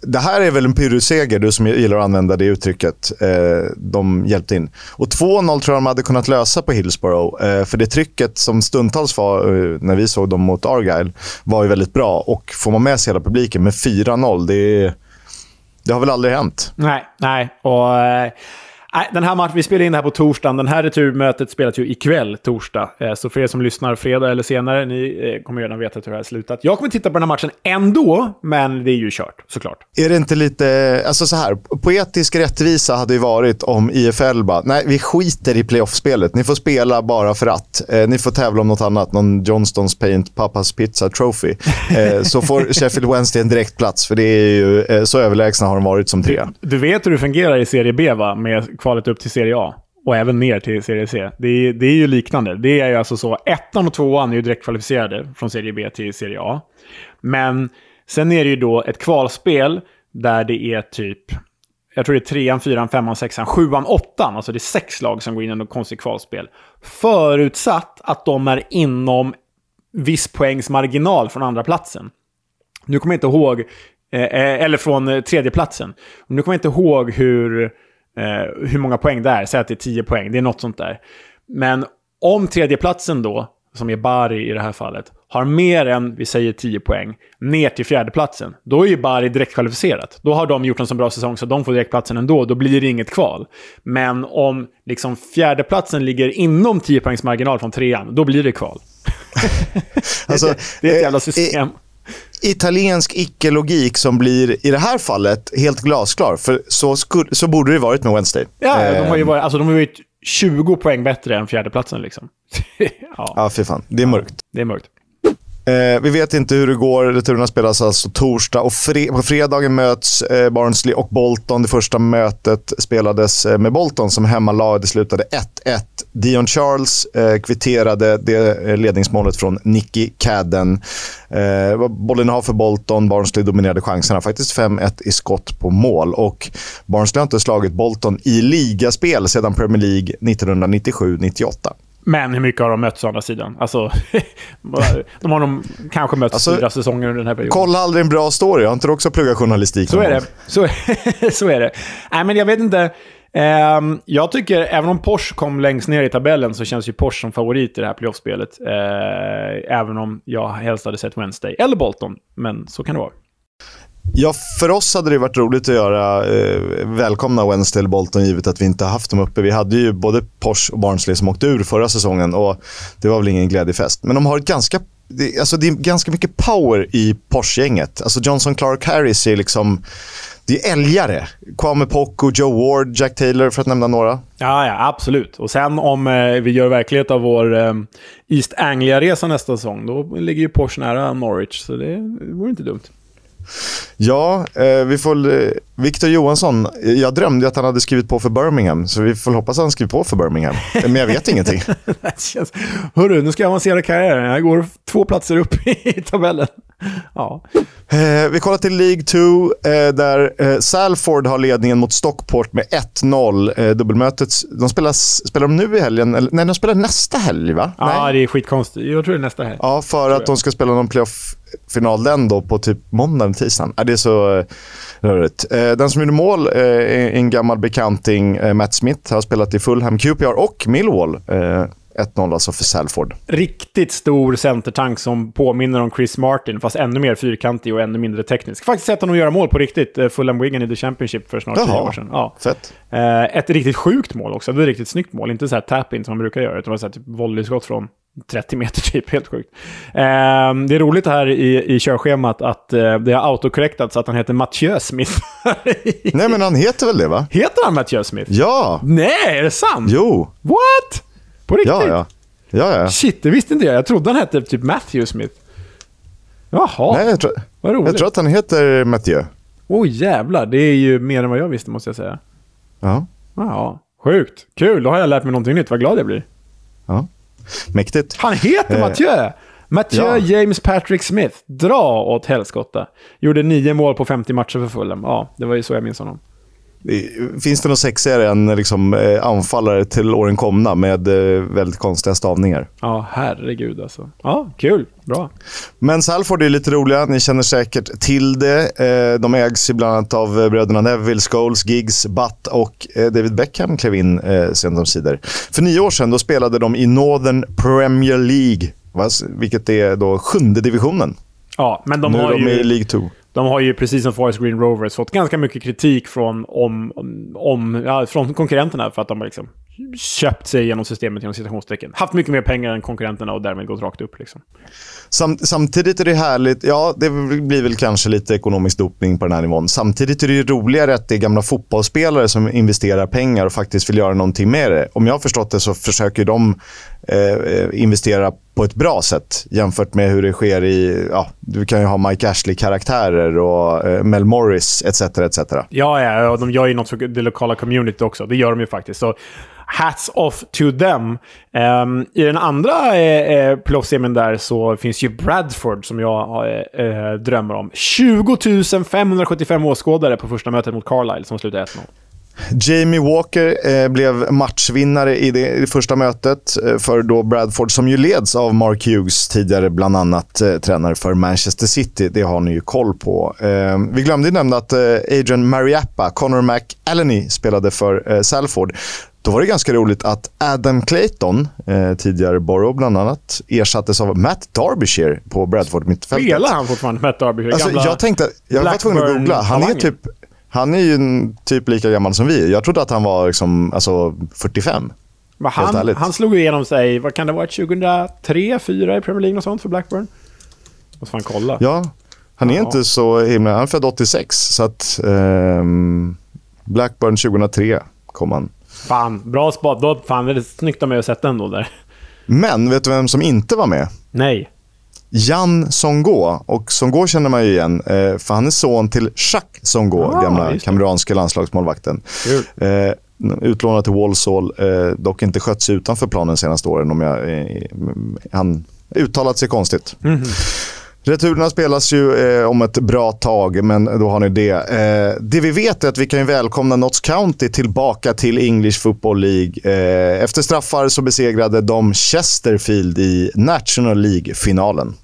Det här är väl en pyrrusseger, du som gillar att använda det uttrycket. Eh, de hjälpte in. Och 2-0 tror jag de hade kunnat lösa på Hillsborough. Eh, för det trycket som stundtals var eh, när vi såg dem mot Argyle var ju väldigt bra. Och får man med sig hela publiken med 4-0, det, det har väl aldrig hänt? Nej, nej. Och... Eh, Nej, den här matchen, vi spelar in det här på torsdagen. Den här returmötet spelas ju ikväll, torsdag. Eh, så för er som lyssnar fredag eller senare, ni eh, kommer redan veta hur det här slutat. Jag kommer titta på den här matchen ändå, men det är ju kört, såklart. Är det inte lite... Alltså så här, poetisk rättvisa hade ju varit om IFL bara, nej, vi skiter i playoff-spelet. Ni får spela bara för att. Eh, ni får tävla om något annat, någon Johnstons Paint Pappas Pizza Trophy. Så får <laughs> Sheffield Wednesday en direkt plats, för det är ju, så överlägsna har de varit som tre. Du, du vet hur det fungerar i Serie B, va? Med kvalet upp till Serie A. Och även ner till Serie C. Det är, det är ju liknande. Det är ju alltså så, ettan och tvåan är ju direkt kvalificerade från Serie B till Serie A. Men sen är det ju då ett kvalspel där det är typ jag tror det är trean, fyran, femman, sexan, sjuan, åttan. Alltså det är sex lag som går in i något konstigt kvalspel. Förutsatt att de är inom viss poängs marginal från andra platsen. Nu kommer jag inte ihåg, eh, eh eller från tredjeplatsen. tredje platsen. Nu kommer jag inte ihåg hur eh, hur många poäng det är. Säg att det är 10 poäng, det är något sånt där. Men om tredjeplatsen då, som är Bari i det här fallet, har mer än, vi säger 10 poäng, ner till fjärdeplatsen, då är ju Bari direkt kvalificerat. Då har de gjort en så bra säsong så de får direktplatsen ändå, då blir det inget kval. Men om liksom fjärdeplatsen ligger inom 10 poängs marginal från trean, då blir det kval. alltså, <laughs> det, är ett jävla eh, system italiensk icke-logik som blir, i det här fallet, helt glasklar. För så, skulle, så borde det varit med Wednesday. Ja, eh, de har ju varit, alltså, de har varit 20 poäng bättre än fjärdeplatsen. Liksom. <laughs> ja. ja, fy fan. Det är mörkt. Det är mörkt. Eh, vi vet inte hur det går. Returerna spelas alltså torsdag och fre på fredagen möts eh, Barnsley och Bolton. Det första mötet spelades eh, med Bolton som hemmalag. Det slutade 1-1. Dion Charles eh, kvitterade det eh, ledningsmålet från Nicky Cadden. Eh, bollen har för Bolton. Barnsley dominerade chanserna. Faktiskt 5-1 i skott på mål. Och Barnsley har inte slagit Bolton i ligaspel sedan Premier League 1997-98. Men hur mycket har de mötts å andra sidan? Alltså, <laughs> de har nog kanske mötts alltså, fyra säsonger under den här perioden. Kolla aldrig en bra story. Har inte du också pluggat journalistik? Så är det. Så, <laughs> så är det. Nej, men jag vet inte. Um, jag tycker, även om Porsche kom längst ner i tabellen, så känns ju Porsche som favorit i det här playoffspelet. Uh, även om jag helst hade sett Wednesday eller Bolton. Men så kan det vara. Ja, för oss hade det varit roligt att göra eh, välkomna Wednesday eller Bolton givet att vi inte har haft dem uppe. Vi hade ju både Porsche och Barnsley som åkte ur förra säsongen och det var väl ingen glädjefest. Men de har ett ganska det, alltså det är ganska mycket power i Porsche-gänget. Alltså Johnson Clark Harris är liksom det är älgare. Kwame Poco, Joe Ward, Jack Taylor för att nämna några. Ja, ja, absolut. Och sen om eh, vi gör verklighet av vår eh, East Anglia-resa nästa säsong, då ligger ju Porsche nära Norwich, så det vore inte dumt. Ja, eh, vi får... Victor Johansson, jag drömde att han hade skrivit på för Birmingham, så vi får hoppas att han skrivit på för Birmingham. Men jag vet ingenting. <laughs> Hörru, nu ska jag avancera karriären. Jag går två platser upp i <laughs> tabellen. Ja. Eh, vi kollar till League 2, eh, där eh, Salford har ledningen mot Stockport med 1-0. Eh, dubbelmötet, de spelas, spelar de nu i helgen? Eller, nej, de spelar nästa helg, va? Ja, nej. det är skitkonstigt. Jag tror det är nästa helg. Ja, för att de ska spela någon playoff-final den då på typ måndagen, tisdagen. Ja, det är så eh, rörigt. Eh, den som gjorde mål eh, är en gammal bekanting, eh, Matt Smith, har spelat i Fulham, QPR och Millwall. Eh, 1-0 alltså för Salford. Riktigt stor centertank som påminner om Chris Martin, fast ännu mer fyrkantig och ännu mindre teknisk. Faktiskt sett honom göra mål på riktigt. eh, Fulham Wigan i The Championship för snart tio Jaha. år sedan. Ja. Fett. Eh, ett riktigt sjukt mål också. Det var ett riktigt snyggt mål. Inte så här tap-in som man brukar göra, utan det var så här typ volleyskott från 30 meter <laughs> typ. Helt sjukt. Eh, det är roligt här i, i körschemat att eh, det har autokorrektat så att han heter Mathieu Smith. <laughs> Nej, men han heter väl det, va? Heter han Mathieu Smith? Ja! Nej, är det sant? Jo! What? På riktigt? Ja, ja. Ja, ja. Shit, det visste inte jag. Jag trodde han hette typ Matthew Smith. Jaha, Nej, jag tror, vad roligt. jag tror att han heter Mathieu. Oj jävlar, det är ju mer än vad jag visste måste jag säga. Ja. Ja, sjukt. Kul, då har jag lärt mig någonting nytt. Vad glad jag blir. ja. Mäktigt. Han heter Eh, Mathieu! Mathieu ja. James Patrick Smith. Dra åt helskotta. Gjorde nio mål på 50 matcher för Fulham. Ja, det var ju så jag minns honom. Finns det något sexigare än liksom, eh, anfallare till åren komna med eh, väldigt konstiga stavningar? Ja, herregud alltså. Ja, kul. Bra. Men Salford är lite roliga. Ni känner säkert till det. Eh, De ägs ju bland annat av bröderna Neville, Scholes, Giggs, Butt och David Beckham klev in sent omsider. För nio år sedan då spelade de i Northern Premier League, vilket är då sjunde divisionen. Ja, men de nu är har de ju... i League 2. De har ju precis som Forest Green Rovers fått ganska mycket kritik från, om, om, ja, från konkurrenterna för att de har liksom köpt sig genom systemet genom citationstecken. Haft mycket mer pengar än konkurrenterna och därmed gått rakt upp. Liksom. Sam, samtidigt är det härligt, ja det blir väl kanske lite ekonomisk dopning på den här nivån. Samtidigt är det ju roligare att det är gamla fotbollsspelare som investerar pengar och faktiskt vill göra någonting med det. Om jag har förstått det så försöker de eh, investera på ett bra sätt jämfört med hur det sker i, ja, du kan ju ha Mike Ashley-karaktärer och eh, Mel Morris etc. etc. Ja, ja, och de gör ju något för det lokala communityt också. Det gör de ju faktiskt. Så hats off to them. Um, I den andra eh, eh, playoff-semin där så finns ju Bradford som jag eh, eh, drömmer om. 20 575 åskådare på första mötet mot Carlisle som slutade 1-0. Jamie Walker eh, blev matchvinnare i det, i det första mötet eh, för då Bradford som ju leds av Mark Hughes, tidigare bland annat eh, tränare för Manchester City. Det har ni ju koll på. Ehm, vi glömde ju nämna att eh, Adrian Mariappa, Connor McAleny, spelade för eh, Salford. Då var det ganska roligt att Adam Clayton, eh, tidigare Borough bland annat, ersattes av Matt Derbyshire på Bradford mittfältet. Spelar han fortfarande Matt Derby? Alltså, jag tänkte, jag var tvungen att googla. Han är, typ, han är ju typ lika gammal som vi. Jag trodde att han var liksom, alltså, 45. Men han, han slog igenom sig, vad kan det vara, 2003, 2004 i Premier League och sånt för Blackburn? Måste fan kolla. Ja, han är Ja. inte så himla... Han är född 86, så att... ehm, Blackburn 2003 kom han. Fan, bra spot. Då, fan, det är snyggt av mig att sätta ändå där. Men vet du vem som inte var med? Nej. Jan Songo. Och Songo känner man ju igen, eh, för han är son till Jacques Songo, Ah, gamla kameranska landslagsmålmålvakten. Kul. Eh, utlånad till Walsall, eh, dock inte skött sig utanför planen de senaste åren. Om jag, eh, han uttalat sig konstigt. Mhm. Returerna spelas ju eh, om ett bra tag, men då har ni det. Eh, det vi vet är att vi kan ju välkomna Notts County tillbaka till English Football League. Eh, efter straffar så besegrade de Chesterfield i National League-finalen.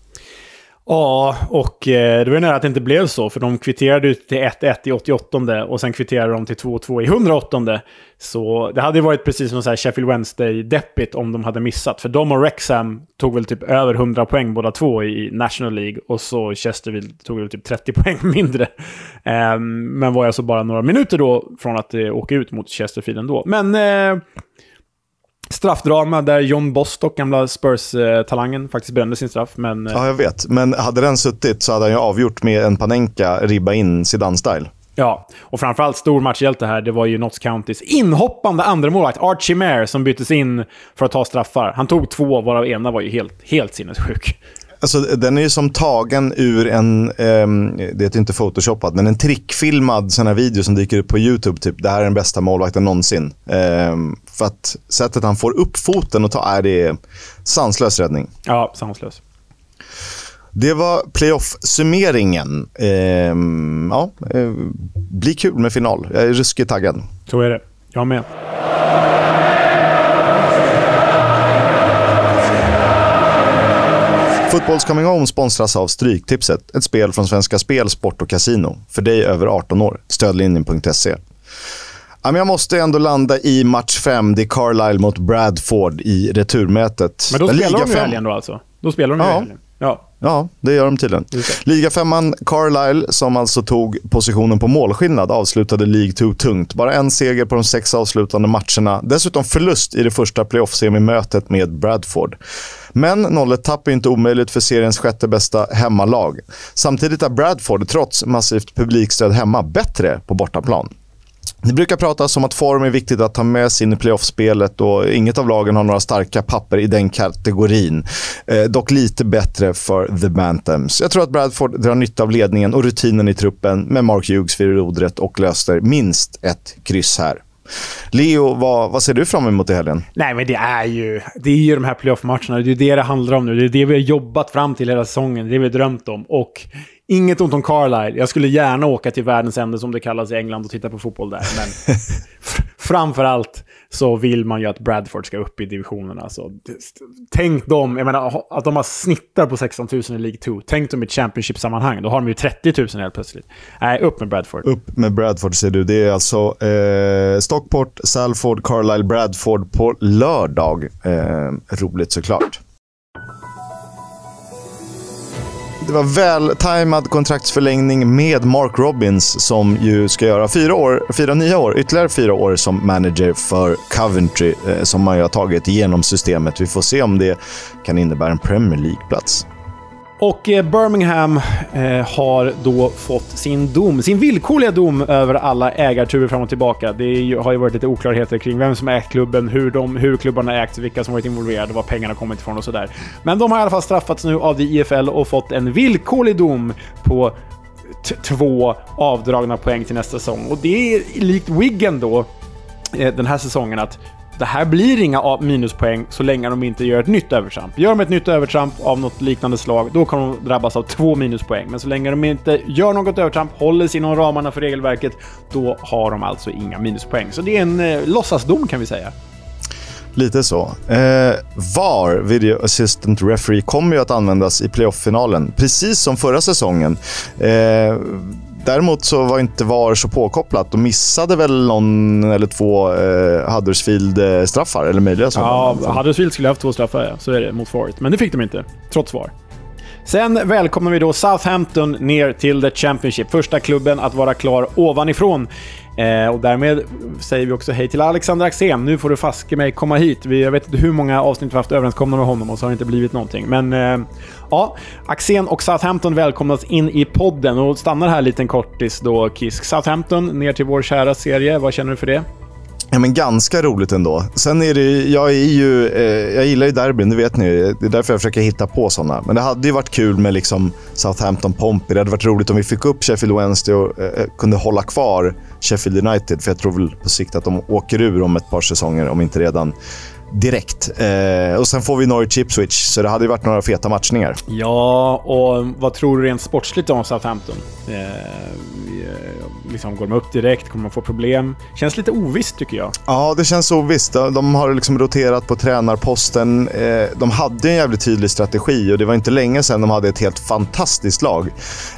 Ja, och eh, det var ju nära att det inte blev så, för de kvitterade ut till 1-1 i 88 och sen kvitterade de till 2-2 i 108 Så det hade ju varit precis som så här Sheffield Wednesday-deppigt om de hade missat. För de och Wrexham tog väl typ över 100 poäng båda två i National League och så Chesterfield tog väl typ 30 <laughs> poäng mindre. Ehm, men var alltså bara några minuter då från att eh, åka ut mot Chesterfield ändå. Men... Eh, Eh, Straffdrama där John Bostock, gamla Spurs-talangen, faktiskt brände sin straff. Men eh, Ja, jag vet. Men hade den suttit så hade han ju avgjort med en Panenka ribba in Zidane-style. Ja, och framförallt stor matchhjälte här, det var ju Notts Countys inhoppande andra målvakt Archie Mare, som byttes in för att ta straffar. Han tog två, varav ena var ju helt, helt sinnessjuk. Alltså, den är ju som tagen ur en, um, det är inte photoshoppad, men en trickfilmad sån här video som dyker upp på YouTube. Typ, det här är den bästa målvakten någonsin. Um, för att sättet han får upp foten och ta är det sanslös räddning. Ja, sanslös. Det var playoff-summeringen. Um, ja, uh, blir kul med final. Jag är ruskigt taggad. Så är det. Jag med. Fotbolls Coming Home sponsras av Stryktipset, ett spel från Svenska Spel, Sport och Casino. För dig över 18 år. Stödlinjen.se. Jag måste ändå landa i match 5. Det är Carlisle mot Bradford i returmötet. Men då spelar de ju helgen då alltså? Då spelar de ju ja. helgen. Ja. ja, det gör de tydligen. Ligafemman Carlisle, som alltså tog positionen på målskillnad, avslutade League 2 tungt. Bara en seger på de sex avslutande matcherna. Dessutom förlust i det första playoff-semimötet med Bradford. Men 0-1-tapp är inte omöjligt för seriens sjätte bästa hemmalag. Samtidigt är Bradford, trots massivt publikstöd hemma, bättre på bortaplan. Det brukar pratas om att form är viktigt att ta med sig in i playoffspelet och inget av lagen har några starka papper i den kategorin. Eh, dock lite bättre för The Bantams. Jag tror att Bradford drar nytta av ledningen och rutinen i truppen med Mark Hughes vid rodret och löser minst ett kryss här. Leo, vad, vad ser du fram emot i helgen? Nej, men det är ju, det är ju de här playoff-matcherna. Det är det det handlar om nu. Det är det vi har jobbat fram till hela säsongen. Det är det vi har drömt om. Och Inget ont om Carlisle. Jag skulle gärna åka till världens ände, som det kallas i England, och titta på fotboll där. Men <laughs> framförallt så vill man ju att Bradford ska upp i divisionerna. Alltså, tänk dem, jag menar, att de har snittar på 16 000 i League 2. Tänk dem i ett Championship-sammanhang. Då har de ju 30 000 helt plötsligt. Nej, upp med Bradford. Upp med Bradford, ser du. Det är alltså eh, Stockport, Salford, Carlisle, Bradford på lördag. Eh, roligt såklart. Det var vältajmad kontraktsförlängning med Mark Robbins som ju ska göra fyra, år, fyra nya år, ytterligare fyra år som manager för Coventry eh, som man ju har tagit igenom systemet. Vi får se om det kan innebära en Premier League-plats. Och eh, Birmingham eh, har då fått sin dom, sin villkorliga dom över alla ägarturer fram och tillbaka. Det har ju varit lite oklarheter kring vem som ägt klubben, hur, de, hur klubbarna ägts, vilka som varit involverade, var pengarna kommit ifrån och sådär. Men de har i alla fall straffats nu av IFL och fått en villkorlig dom på två avdragna poäng till nästa säsong. Och det är likt Wiggen då, eh, den här säsongen, att det här blir inga minuspoäng så länge de inte gör ett nytt övertramp. Gör de ett nytt övertramp av något liknande slag, då kommer de drabbas av två minuspoäng. Men så länge de inte gör något övertramp, håller sig inom ramarna för regelverket, då har de alltså inga minuspoäng. Så det är en eh, låtsasdom kan vi säga. Lite så. Eh, VAR, Video Assistant Referee, kommer ju att användas i playoff-finalen, precis som förra säsongen. Eh, Däremot så var inte VAR så påkopplat. De missade väl någon eller två eh, Huddersfield-straffar, eh, eller möjliga sådana. Ja, Huddersfield skulle ha haft två straffar, ja. så är det, mot Forest. Men det fick de inte, trots VAR. Sen välkomnar vi då Southampton ner till The Championship. Första klubben att vara klar ovanifrån. Eh, och därmed säger vi också hej till Alexander Axén. Nu får du faske mig komma hit. Vi, jag vet inte hur många avsnitt vi haft överenskomna med honom och så har det inte blivit någonting. Men eh, ja, Axén och Southampton välkomnas in i podden och stannar här liten kortis då, Kisk. Southampton ner till vår kära serie. Vad känner du för det? Ja, men ganska roligt ändå. Sen är det, jag, är ju, eh, jag gillar ju derbyn, det vet ni. Det är därför jag försöker hitta på såna. Men det hade ju varit kul med liksom Southampton Pompey. Det hade varit roligt om vi fick upp Sheffield Wednesday och eh, eh kunde hålla kvar Sheffield United. För jag tror väl på sikt att de åker ur om ett par säsonger, om inte redan direkt. Eh, och sen får vi Norwich Ipswich, så det hade ju varit några feta matchningar. Ja, och vad tror du rent sportsligt om Southampton? Eh, liksom, går de upp direkt? Kommer de få problem? Känns lite ovisst tycker jag. Ja, det känns ovisst. De har liksom roterat på tränarposten. Eh, de hade en jävligt tydlig strategi och det var inte länge sedan de hade ett helt fantastiskt lag.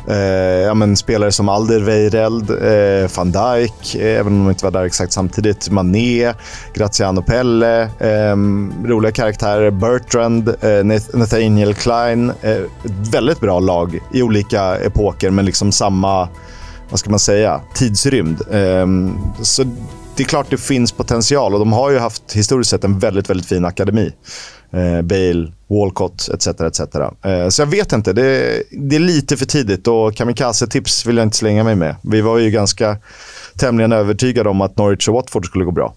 Eh, ja, men spelare som Alderweireld, eh, van Dijk, även om de inte var där exakt samtidigt. Mané, Graziano Pelle, Ehm, roliga karaktärer. Bertrand, eh, Nathaniel Klein. Ett väldigt bra lag i olika epoker, men liksom samma vad ska man säga, tidsrymd. Ehm, så det är klart det finns potential och de har ju haft historiskt sett en väldigt, väldigt fin akademi. Eh, Bale, Walcott etc. etc. Eh, så jag vet inte. Det, det är lite för tidigt och kamikaze-tips vill jag inte slänga mig med. Vi var ju ganska tämligen övertygade om att Norwich och Watford skulle gå bra.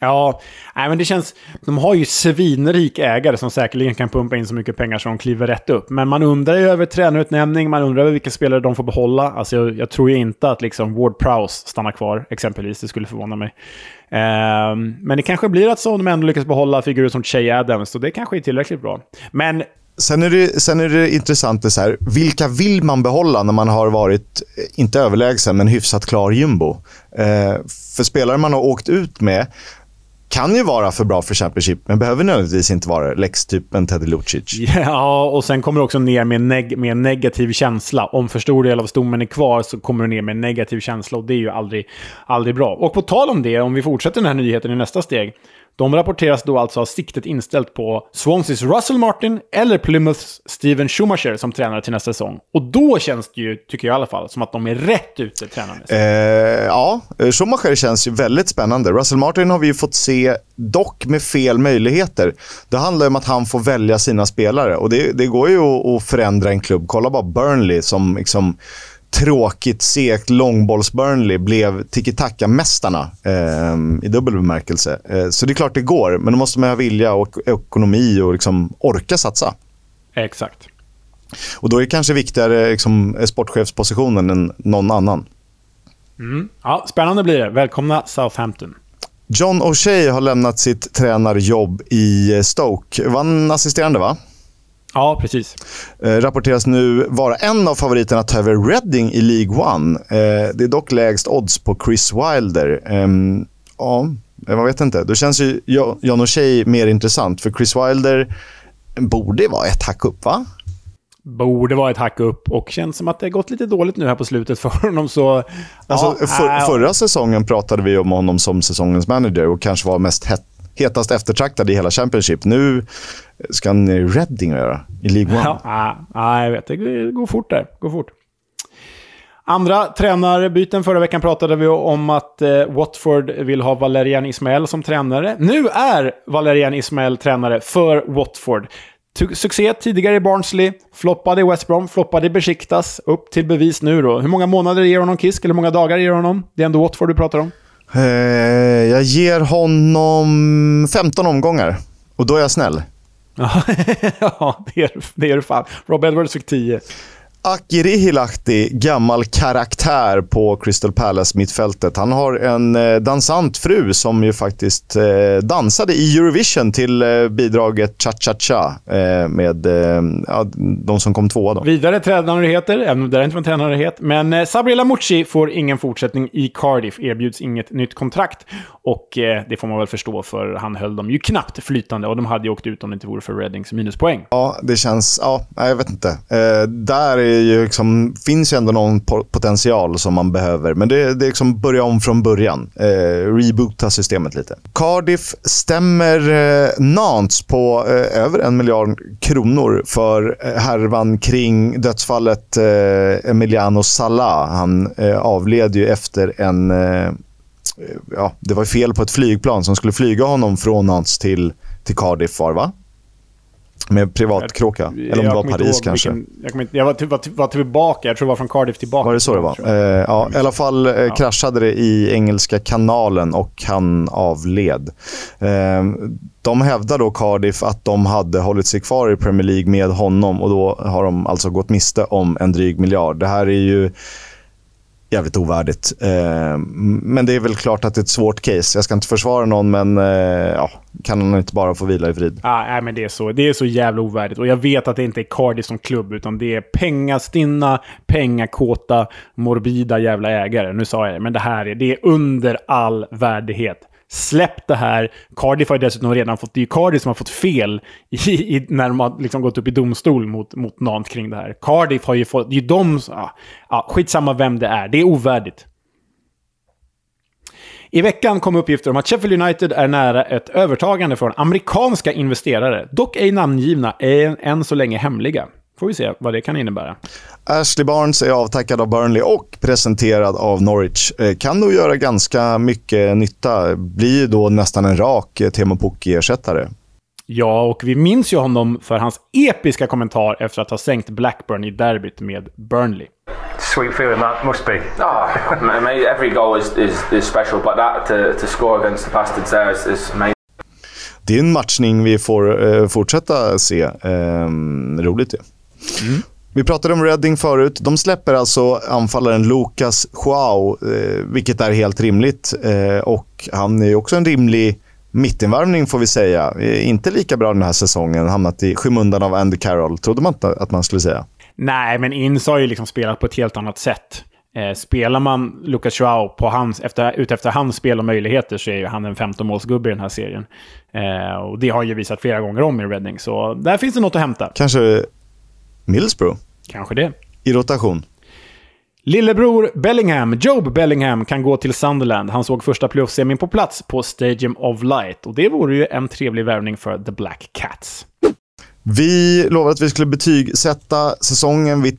Ja, nej, men det känns... De har ju svinrik ägare som säkerligen kan pumpa in så mycket pengar så de kliver rätt upp. Men man undrar ju över tränarutnämning, man undrar över vilka spelare de får behålla. Alltså, jag, jag tror ju inte att liksom Ward Prowse stannar kvar, exempelvis. Det skulle förvåna mig. Um, men det kanske blir att så de ändå lyckas behålla figurer som Che Adams, och det kanske är tillräckligt bra. Men Sen är, det, sen är det intressant, det så här, vilka vill man behålla när man har varit, eh, inte överlägsen, men hyfsat klar jumbo? Eh, för spelare man har åkt ut med kan ju vara för bra för Championship, men behöver nödvändigtvis inte vara Lex-typen Teddy Lucic. Ja, och sen kommer du också ner med, neg med en negativ känsla. Om för stor del av stommen är kvar så kommer du ner med en negativ känsla och det är ju aldrig, aldrig bra. Och på tal om det, om vi fortsätter den här nyheten i nästa steg, de rapporteras då alltså ha siktet inställt på Swanseas Russell Martin eller Plymouths Steven Schumacher som tränare till nästa säsong. Och då känns det ju, tycker jag i alla fall, som att de är rätt ute tränarmässigt. Eh, ja, Schumacher känns ju väldigt spännande. Russell Martin har vi ju fått se, dock med fel möjligheter. Det handlar om att han får välja sina spelare och det, det går ju att, att förändra en klubb. Kolla bara Burnley som liksom tråkigt, segt långbolls-Burnley blev tiki-taka-mästarna eh, i dubbel bemärkelse. Eh, så det är klart det går, men då måste man ha vilja och ekonomi och liksom orka satsa. Exakt. Och då är det kanske viktigare liksom, sportchefspositionen än någon annan. Mm. Ja, spännande blir det. Välkomna Southampton. John O'Shea har lämnat sitt tränarjobb i Stoke. Var han assisterande, va? Ja, precis. Eh, rapporteras nu vara en av favoriterna att ta över Reading i League One. Eh, det är dock lägst odds på Chris Wilder. Eh, ja, jag vet inte. Då känns ju John O'Shea mer intressant, för Chris Wilder borde vara ett hack upp, va? Borde vara ett hack upp och känns som att det har gått lite dåligt nu här på slutet för honom. Så, alltså, ja, för, äh, förra säsongen pratade vi om honom som säsongens manager och kanske var mest het, hetast eftertraktad i hela Championship. Nu ska han ner i Reading göra, i League One. Ja, ja, jag vet. Det går fort där. Går fort. Andra tränarbyten. Förra veckan pratade vi om att eh, Watford vill ha Valerian Ismael som tränare. Nu är Valerian Ismael tränare för Watford. Succé tidigare i Barnsley, floppade i West Brom, floppade i Besiktas. Upp till bevis nu då. Hur många månader ger honom Kisk? Eller hur många dagar ger honom? Det är ändå Watford du pratar om. Eh, jag ger honom 15 omgångar. Och då är jag snäll. <laughs> ja, det är, det är fan. Rob Edwards fick 10. Akiri Hilahti, gammal karaktär på Crystal Palace-mittfältet. Han har en eh, dansant fru som ju faktiskt eh, dansade i Eurovision till eh, bidraget Cha-Cha-Cha eh, med eh, ja, de som kom tvåa. Då. Vidare tränarigheter, även om det inte var en tränarighet. Men eh, Sabrina Mucci får ingen fortsättning i Cardiff, erbjuds inget nytt kontrakt. Och det får man väl förstå, för han höll dem ju knappt flytande och de hade ju åkt ut om det inte vore för Readings minuspoäng. Ja, det känns... Ja, jag vet inte. där är ju liksom, finns ju ändå någon potential som man behöver. Men det, det är liksom börja om från början. Eh, reboota systemet lite. Cardiff stämmer eh, Nantes på eh, över en miljard kronor för eh, härvan kring dödsfallet eh, Emiliano Sala. Han eh, avled ju efter en... Eh, ja, det var fel på ett flygplan som skulle flyga honom från Nantes till, till Cardiff, var va? Med privatkråka? Eller om det var Paris kanske? Vilken, jag, inte, jag var, till, var, var, tillbaka, jag tror det var från Cardiff tillbaka. Var det så det var? Eh, ja, I alla fall eh, kraschade det i Engelska kanalen och han avled. Eh, de hävdar då Cardiff att de hade hållit sig kvar i Premier League med honom och då har de alltså gått miste om en dryg miljard. Det här är ju jävligt ovärdigt. Eh, men det är väl klart att det är ett svårt case. Jag ska inte försvara någon, men eh, ja, kan han inte bara få vila i frid? Ah, nej, men det är, så, det är så jävla ovärdigt. Och jag vet att det inte är Cardiff som klubb, utan det är pengastinna, pengakåta, morbida jävla ägare. Nu sa jag det, men det här är, det är under all värdighet. Släpp det här. Cardiff har ju dessutom redan fått... Det är ju Cardiff som har fått fel i, i, när de har liksom gått upp i domstol mot, mot Nant kring det här. Cardiff har ju fått... Det är ju de... ah, ah, skitsamma vem det är. Det är ovärdigt. I veckan kom uppgifter om att Sheffield United är nära ett övertagande från amerikanska investerare, dock ej namngivna, än så länge hemliga. får vi se vad det kan innebära. Ashley Barnes är avtackad av Burnley och presenterad av Norwich. Eh, kan nog göra ganska mycket nytta. Blir då nästan en rak eh, Teemu Pukki-ersättare. Ja, och vi minns ju honom för hans episka kommentar efter att ha sänkt Blackburn i derbyt med Burnley. Sweet feeling that must be. <laughs> Oh, mate, every goal is, is, is special, but that to, to score against the bastards there is, is amazing. Det är en matchning vi får eh, fortsätta se. Eh, roligt det. Mm. Vi pratade om Reading förut. De släpper alltså anfallaren Lucas Joao, eh, vilket är helt rimligt. Eh, och han är också en rimlig mittinvärvning får vi säga. Eh, inte lika bra den här säsongen. Hamnat i skymundan av Andy Carroll, trodde man inte att man skulle säga. Nej, men Inns har ju liksom spelat på ett helt annat sätt. Eh, spelar man Lucas Joao på hans, efter, utefter hans spel och möjligheter så är ju han en 15-målsgubbe i den här serien. Eh, och det har ju visat flera gånger om i Reading, så där finns det något att hämta. Kanske Middlesbrough? Kanske det. I rotation? Lillebror Bellingham, Job Bellingham, kan gå till Sunderland. Han såg första playoff-semin på plats på Stadium of Light. Och det vore ju en trevlig värvning för The Black Cats. Vi lovade att vi skulle betygsätta säsongen. Vi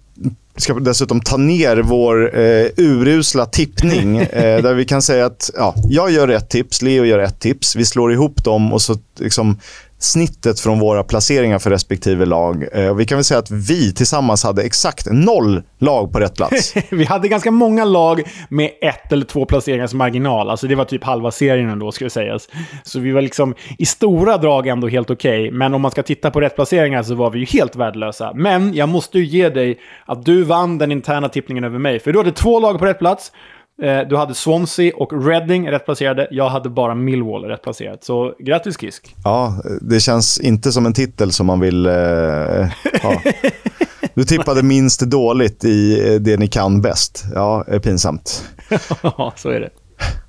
ska dessutom ta ner vår eh, urusla tippning. <laughs> eh, där vi kan säga att ja, jag gör ett tips, Leo gör ett tips. Vi slår ihop dem och så liksom snittet från våra placeringar för respektive lag. Eh, vi kan väl säga att vi tillsammans hade exakt noll lag på rätt plats. <laughs> vi hade ganska många lag med ett eller två placeringars marginal. Alltså det var typ halva serien ändå, ska sägas. Så vi var liksom i stora drag ändå helt okej. Okay. Men om man ska titta på rätt placeringar så var vi ju helt värdelösa. Men jag måste ju ge dig att du vann den interna tippningen över mig. För du hade två lag på rätt plats. Eh, du hade Swansea och Reading rätt placerade. Jag hade bara Millwall rätt placerat. Så grattis Kisk. Ja, det känns inte som en titel som man vill eh, ha. Du tippade <laughs> minst dåligt i eh, det ni kan bäst. Ja, pinsamt. <laughs> Ja, så är det.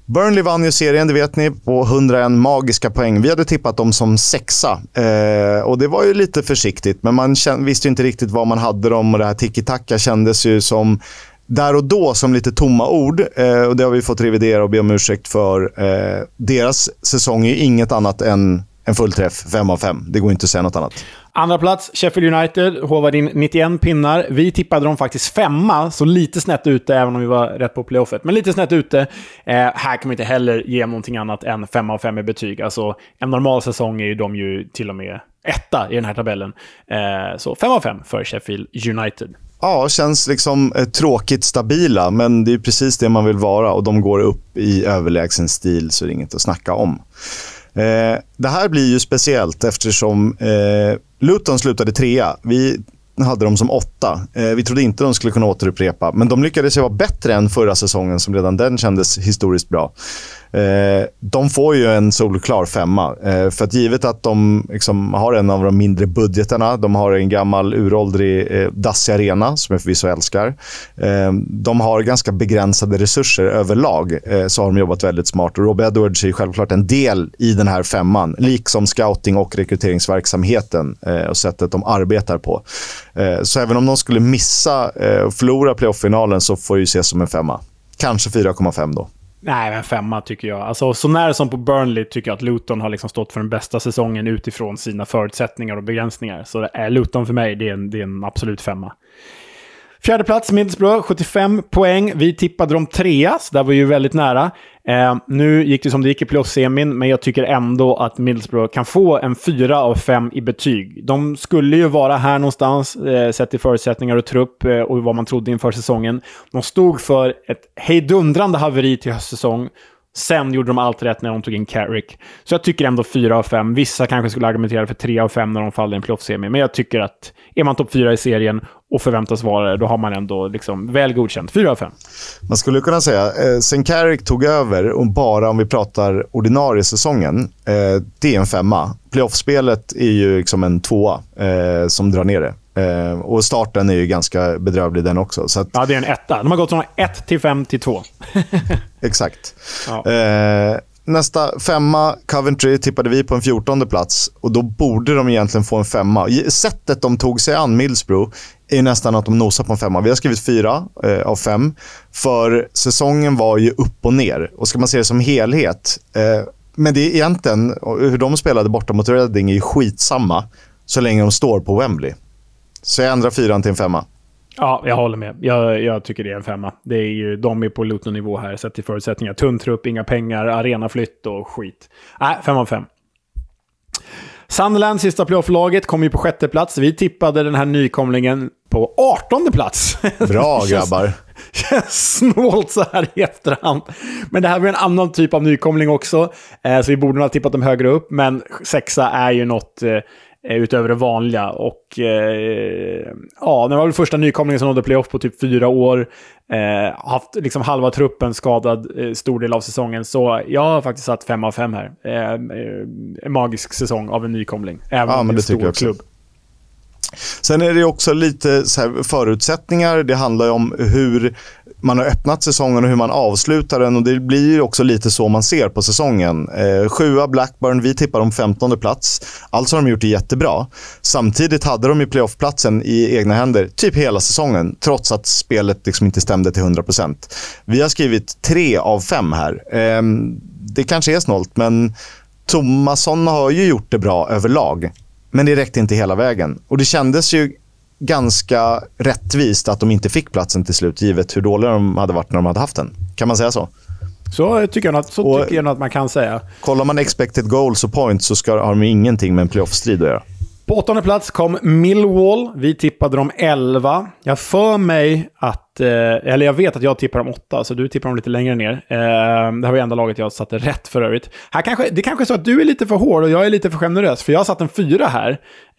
Burnley vann ju serien, det vet ni, på 101 magiska poäng. Vi hade tippat dem som sexa. Eh, och det var ju lite försiktigt, men man visste inte riktigt vad man hade dem och det här tiki-taka kändes ju som där och då som lite tomma ord. Eh, och Det har vi fått revidera och be om ursäkt för. Eh, deras säsong är inget annat än en fullträff, 5 av 5. Det går inte att säga något annat. Andra plats, Sheffield United, håvade in 91 pinnar. Vi tippade dem faktiskt femma, så lite snett ute, även om vi var rätt på playoffet. Men lite snett ute. Eh, här kan man inte heller ge någonting annat än 5 av 5 i betyg. Alltså, en normal säsong är ju de ju till och med etta i den här tabellen. Eh, så 5 av 5 för Sheffield United. Ja, känns liksom eh, tråkigt stabila, men det är precis det man vill vara och de går upp i överlägsen stil så det är inget att snacka om. Eh, det här blir ju speciellt eftersom eh, Luton slutade trea. Vi hade dem som åtta. Eh, vi trodde inte de skulle kunna återupprepa, men de lyckades ju vara bättre än förra säsongen som redan den kändes historiskt bra. Eh, de får ju en solklar femma. Eh, för att givet att de liksom har en av de mindre budgeterna, de har en gammal uråldrig eh, dassig arena, som jag förvisso älskar. Eh, de har ganska begränsade resurser överlag, eh, så har de jobbat väldigt smart. Och Rob Edwards är självklart en del i den här femman, liksom scouting och rekryteringsverksamheten eh, och sättet de arbetar på. Eh, så även om de skulle missa eh, och förlora playoff-finalen så får det ju ses som en femma. Kanske 4,5 då. Nej, men femma tycker jag. Alltså, så när som på Burnley tycker jag att Luton har liksom stått för den bästa säsongen utifrån sina förutsättningar och begränsningar. Så är Luton för mig, det är en, det är en absolut femma. Fjärde plats, Middlesbrough, 75 poäng. Vi tippade dem trea, så där var ju väldigt nära. Eh, nu gick det som det gick i playoff-semin, men jag tycker ändå att Middlesbrough kan få en fyra av fem i betyg. De skulle ju vara här någonstans, eh, sett till förutsättningar och trupp eh, och vad man trodde inför säsongen. De stod för ett hejdundrande haveri till höstsäsong. Sen gjorde de allt rätt när de tog in Carrick. Så jag tycker ändå 4 av 5. Vissa kanske skulle argumentera för 3 av 5 när de faller i en playoff-semi. Men jag tycker att är man topp 4 i serien och förväntas vara det, då har man ändå liksom väl godkänt. 4 av 5. Man skulle kunna säga, eh, sen Carrick tog över, och bara om vi pratar ordinarie säsongen, eh, det är en femma. Playoff-spelet är ju liksom en tvåa eh, som drar ner det. Eh, och starten är ju ganska bedrövlig den också. Så att... Ja, det är en etta. De har gått från 1 till 5 till 2. <laughs> Exakt. Ja. Eh, nästa femma, Coventry, tippade vi på en fjortonde plats. Och då borde de egentligen få en femma. Sättet de tog sig an Middlesbrough är nästan att de nosar på en femma. Vi har skrivit fyra eh, av fem. För säsongen var ju upp och ner. Och ska man se det som helhet. Eh, men det är egentligen, hur de spelade borta mot Reading är ju skitsamma. Så länge de står på Wembley. Så jag ändrar fyran till en femma. Ja, jag håller med. Jag, jag tycker det är en femma. Det är ju, de är på Luton-nivå här, sett till förutsättningar. Tunn trupp, inga pengar, arenaflytt och skit. Nej, fem av fem. Sunderland, sista playoff-laget, kom ju på sjätte plats. Vi tippade den här nykomlingen på artonde plats. <laughs> Bra grabbar. Känns snålt så här i efterhand. Men det här var en annan typ av nykomling också. Eh, så vi borde nog ha tippat dem högre upp. Men sexa är ju något eh, utöver det vanliga. Och eh, ja, det var väl första nykomlingen som nådde playoff på typ fyra år. Eh, haft liksom halva truppen skadad eh, stor del av säsongen. Så jag har faktiskt satt fem av fem här. Eh, en magisk säsong av en nykomling. Även Ja, om det är en stor klubb. Sen är det också lite förutsättningar. Det handlar ju om hur man har öppnat säsongen och hur man avslutar den. och Det blir ju också lite så man ser på säsongen. Eh, sjua Blackburn, vi tippar om 15 plats. Alltså har de gjort det jättebra. Samtidigt hade de ju playoffplatsen i egna händer typ hela säsongen, trots att spelet liksom inte stämde till 100%. Vi har skrivit tre av fem här. Eh, det kanske är snålt, men Tomasson har ju gjort det bra överlag. Men det räckte inte hela vägen. Och det kändes ju ganska rättvist att de inte fick platsen till slut, givet hur dåliga de hade varit när de hade haft den. Kan man säga så? Så tycker jag att, så Och- tycker jag att man kan säga. Kollar man expected goals och points så ska, har de ingenting med en playoff-strid att göra. På åttonde plats kom Millwall. Vi tippade dem 11. Jag för mig att... Eh, eller jag vet att jag tippar dem 8, så du tippar dem lite längre ner. Eh, det här var enda laget jag satte rätt för övrigt. Här kanske, det kanske är så att du är lite för hård och jag är lite för generös, för jag har satt en 4 här.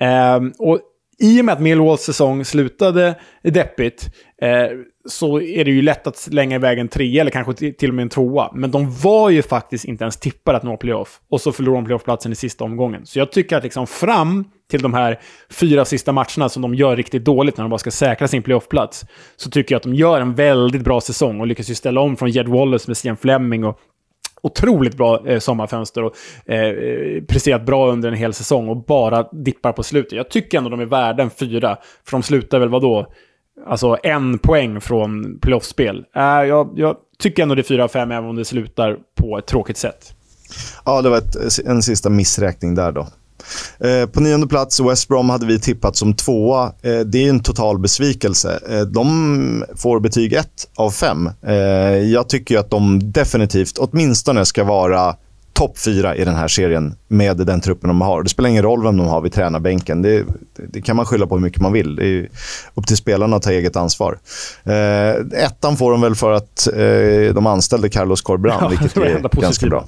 Eh, och i och med att Millwalls säsong slutade deppigt eh, så är det ju lätt att slänga iväg en trea eller kanske till och med en tvåa. Men de var ju faktiskt inte ens tippade att nå playoff. Och så förlorade de playoffplatsen i sista omgången. Så jag tycker att liksom fram till de här fyra sista matcherna som de gör riktigt dåligt när de bara ska säkra sin playoffplats, så tycker jag att de gör en väldigt bra säsong och lyckas ju ställa om från Jed Wallace med Stian Fleming och otroligt bra eh, sommarfönster och eh, eh, presterat bra under en hel säsong och bara dippar på slutet. Jag tycker ändå de är värda en fyra, för de slutar väl vadå? Alltså en poäng från playoffspel. Äh, jag, jag tycker ändå det är fyra av fem, även om det slutar på ett tråkigt sätt. Ja, det var ett, en sista missräkning där då. Eh, på nionde plats, West Brom hade vi tippat som tvåa. Eh, det är en total besvikelse. Eh, de får betyg 1 av 5. Eh, jag tycker att de definitivt, åtminstone, ska vara topp fyra i den här serien med den truppen de har. Det spelar ingen roll vem de har vid tränarbänken. Det, det kan man skylla på hur mycket man vill. Det är upp till spelarna att ta eget ansvar. Eh, ettan får de väl för att eh, de anställde Carlos Corberan, Ja, vilket är ganska bra.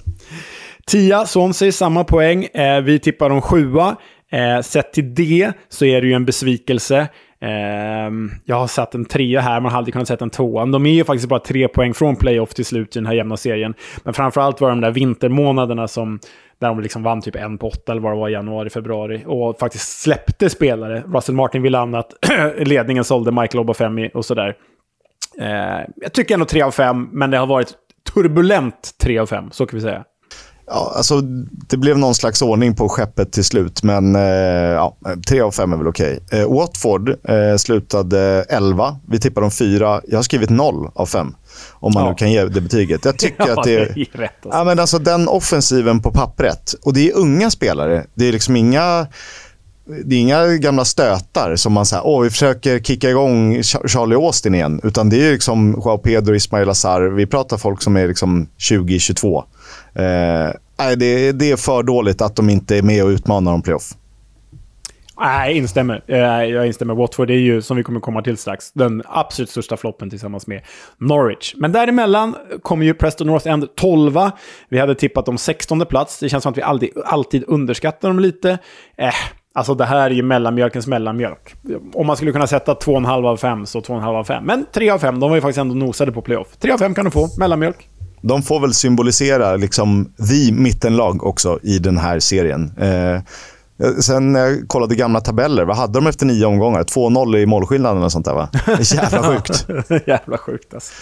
Tia, Swansea, samma poäng. Eh, vi tippar dem sjua. Eh, sett till det så är det ju en besvikelse. Eh, jag har satt en trea här, man hade kunnat sätta en tvåa. De är ju faktiskt bara tre poäng från playoff till slut i den här jämna serien. Men framförallt var det de där vintermånaderna som där de liksom vann typ en på åtta eller vad det var i januari, februari. Och faktiskt släppte spelare. Russell Martin ville annat. <clears throat> Ledningen sålde Michael Obafemi och sådär. Eh, jag tycker ändå tre av fem, men det har varit turbulent tre av fem, så kan vi säga. Ja, alltså, det blev någon slags ordning på skeppet till slut, men eh, ja, tre av fem är väl okej. Eh, Watford eh, slutade 11. Vi tippar om fyra. Jag har skrivit noll av fem, om man Ja. nu kan ge det betyget. Jag tycker <laughs> Ja, att det, det är rätt, alltså. ja, men alltså, Den offensiven på pappret, och det är unga spelare. Det är liksom inga... Det är inga gamla stötar som man säger, åh vi försöker kicka igång Charlie Austin igen. Utan det är liksom Joao Pedro, Ismail Azar. Vi pratar folk som är liksom 20-22. Eh, nej, det, det är för dåligt att de inte är med och utmanar om playoff. Nej, jag instämmer. Eh, jag instämmer. Watford är ju, som vi kommer komma till strax, den absolut största floppen tillsammans med Norwich. Men däremellan kommer ju Preston North End 12. Vi hade tippat dem 16 plats. Det känns som att vi alltid, alltid underskattar dem lite. Eh, alltså det här är ju mellanmjölkens mellanmjölk. Om man skulle kunna sätta 2,5 av 5 så 2,5 av 5. Men 3 av 5, de var ju faktiskt ändå nosade på playoff. 3 av 5 kan du få, mellanmjölk. De får väl symbolisera liksom the mittenlag också i den här serien. Eh, sen när jag kollade gamla tabeller, vad hade de efter nio omgångar? 2-0 i målskillnaden och sånt där va? <laughs> Jävla sjukt. <laughs> Jävla sjukt alltså.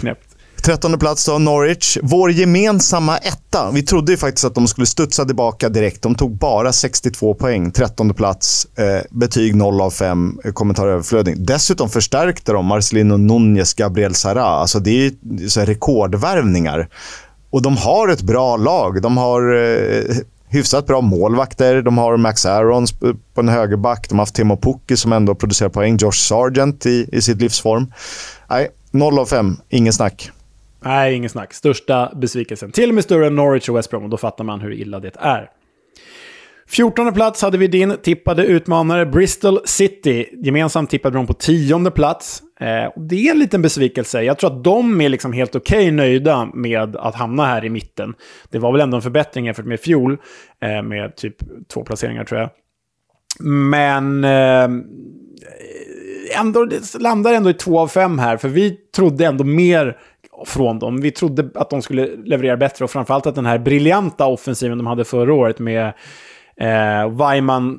Knäppt. Trettonde plats då, Norwich. Vår gemensamma etta. Vi trodde ju faktiskt att de skulle studsa tillbaka direkt. De tog bara 62 poäng. Trettonde plats. Eh, betyg 0 av 5. Eh, kommentar överflödig. Dessutom förstärkte de Marcelino Nunez, Gabriel Sara. Alltså det är ju så här rekordvärvningar. Och de har ett bra lag. De har... Eh, hyfsat bra målvakter. De har Max Aarons på en högerback. De har haft Timo Pukki som ändå producerar poäng. Josh Sargent i, i sitt livsform. Nej, 0 av 5. Ingen snack. Nej, ingen snack. Största besvikelsen. Till och med större än Norwich och West Brom. Och då fattar man hur illa det är. 14 plats hade vi din tippade utmanare Bristol City. Gemensamt tippade de på tionde plats. Eh, det är en liten besvikelse. Jag tror att de är liksom helt okej okay nöjda med att hamna här i mitten. Det var väl ändå en förbättring jämfört med fjol, eh, med typ två placeringar tror jag. Men eh, ändå, det landar ändå i två av fem här, för vi trodde ändå mer från dem. Vi trodde att de skulle leverera bättre och framförallt att den här briljanta offensiven de hade förra året med eh, Weimann,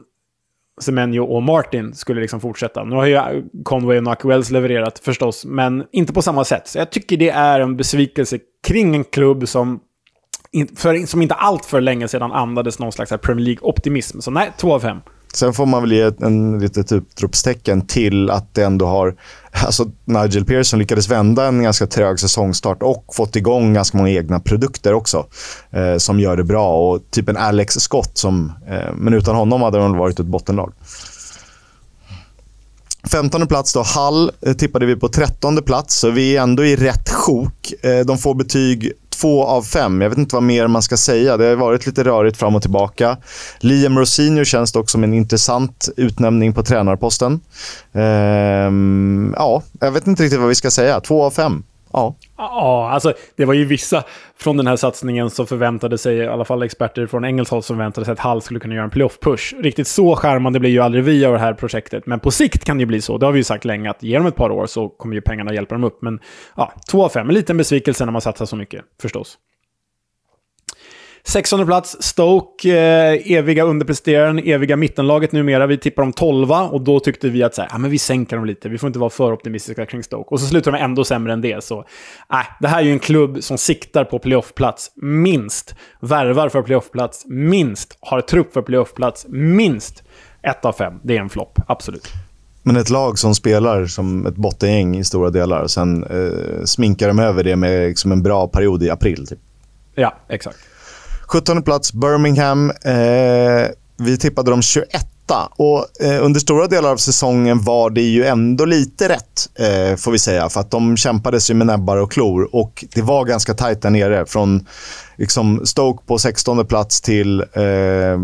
Semenyo och Martin skulle liksom fortsätta. Nu har ju Conway och Nack levererat förstås, men inte på samma sätt. Så jag tycker det är en besvikelse kring en klubb som, för, som inte allt för länge sedan andades någon slags Premier League-optimism. Så nej, två av fem. Sen får man väl ge en litet typ utropstecken till att det ändå har... Alltså Nigel Pearson lyckades vända en ganska trög säsongstart och fått igång ganska många egna produkter också eh, som gör det bra. Och typ en Alex Scott som... Eh, men utan honom hade de varit ett bottenlag. 15 plats då, Hall eh, tippade vi på 13 plats, så vi är ändå i rätt sjok. Eh, de får betyg två av fem. Jag vet inte vad mer man ska säga. Det har varit lite rörigt fram och tillbaka. Liam Rosinho känns dock som en intressant utnämning på tränarposten. Ehm, ja, jag vet inte riktigt vad vi ska säga. Två av fem. Ja. Ja, alltså det var ju vissa från den här satsningen som förväntade sig, i alla fall experter från engelskt håll, som förväntade sig att Hall skulle kunna göra en playoff-push. Riktigt så skärmande blir ju aldrig vi av det här projektet, men på sikt kan det ju bli så. Det har vi ju sagt länge, att ge dem ett par år så kommer ju pengarna hjälpa dem upp. Men ja, två av fem. En liten besvikelse när man satsar så mycket, förstås. 16 plats, Stoke, eh, eviga underpresteraren, eviga mittenlaget numera. Vi tippar dem 12 och då tyckte vi att så här, ah, men vi sänker dem lite. Vi får inte vara för optimistiska kring Stoke. Och så slutar de ändå sämre än det. Så, äh, det här är ju en klubb som siktar på playoffplats, minst. Värvar för playoffplats, minst. Har trupp för playoffplats, minst. Ett av fem. Det är en flopp, absolut. Men ett lag som spelar som ett bottengäng i stora delar och sen eh, sminkar de över det med liksom en bra period i april. Typ. Ja, exakt. 17 plats Birmingham. Eh, vi tippade dem 21 och eh, under stora delar av säsongen var det ju ändå lite rätt, eh, får vi säga. För att de kämpades ju med näbbar och klor och det var ganska tajt där nere. Från liksom, Stoke på 16 plats till eh,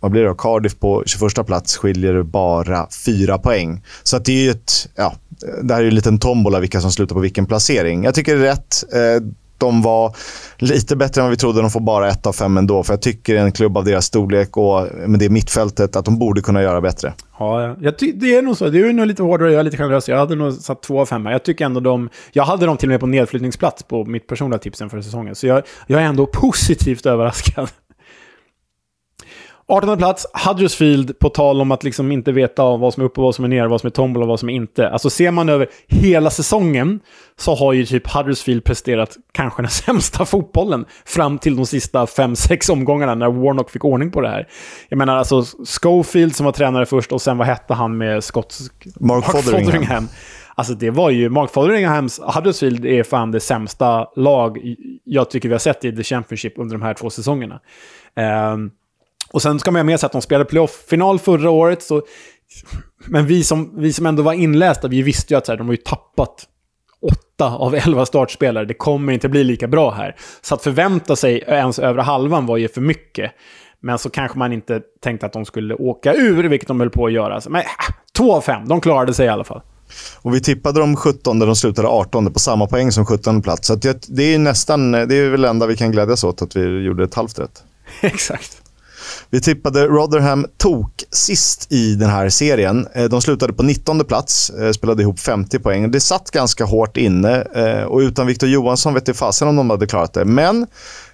vad blir det då? Cardiff på 21 plats skiljer det bara fyra poäng. Så att det är ett, ja, det här är ju en liten tombola vilka som slutar på vilken placering. Jag tycker det är rätt. Eh, de var lite bättre än vad vi trodde. De får bara ett av fem ändå. För jag tycker en klubb av deras storlek och med det mittfältet att de borde kunna göra bättre. Ja, jag det är nog så. Det är nog lite hårdare. Jag är lite generös. Jag hade nog satt två av fem här. Jag tycker ändå de... Jag hade dem till och med på nedflyttningsplats på mitt personliga tips inför säsongen. Så jag, jag är ändå positivt överraskad. 18 plats, Huddersfield, på tal om att liksom inte veta vad som är upp och vad som är ner, vad som är tombola och vad som är inte. Alltså ser man över hela säsongen så har ju typ Huddersfield presterat kanske den <laughs> sämsta fotbollen fram till de sista 5-6 omgångarna när Warnock fick ordning på det här. Jag menar alltså Schofield som var tränare först och sen vad hette han med skotsk... Mark, Mark Fotheringham. Fotheringham. Alltså det var ju, Mark Fotheringhams Huddersfield är fan det sämsta lag jag tycker vi har sett i The Championship under de här två säsongerna. Um, och sen ska man ha med sig att de spelade playoff-final förra året. Så, men vi som, vi som ändå var inlästa, vi visste ju att här, de har ju tappat åtta av elva startspelare. Det kommer inte bli lika bra här. Så att förvänta sig ens över halvan var ju för mycket. Men så kanske man inte tänkte att de skulle åka ur, vilket de höll på att göra. Men äh, två av fem, de klarade sig i alla fall. Och vi tippade de 17 de slutade 18 på samma poäng som 17 plats. Så det, är nästan, det är väl det enda vi kan glädjas åt, att vi gjorde ett halvt rätt. <laughs> Exakt. Vi tippade Rotherham tok sist i den här serien. Eh, de slutade på 19 plats, eh, spelade ihop 50 poäng. Det satt ganska hårt inne eh, och utan Victor Johansson vet jag fasen om de hade klarat det. Men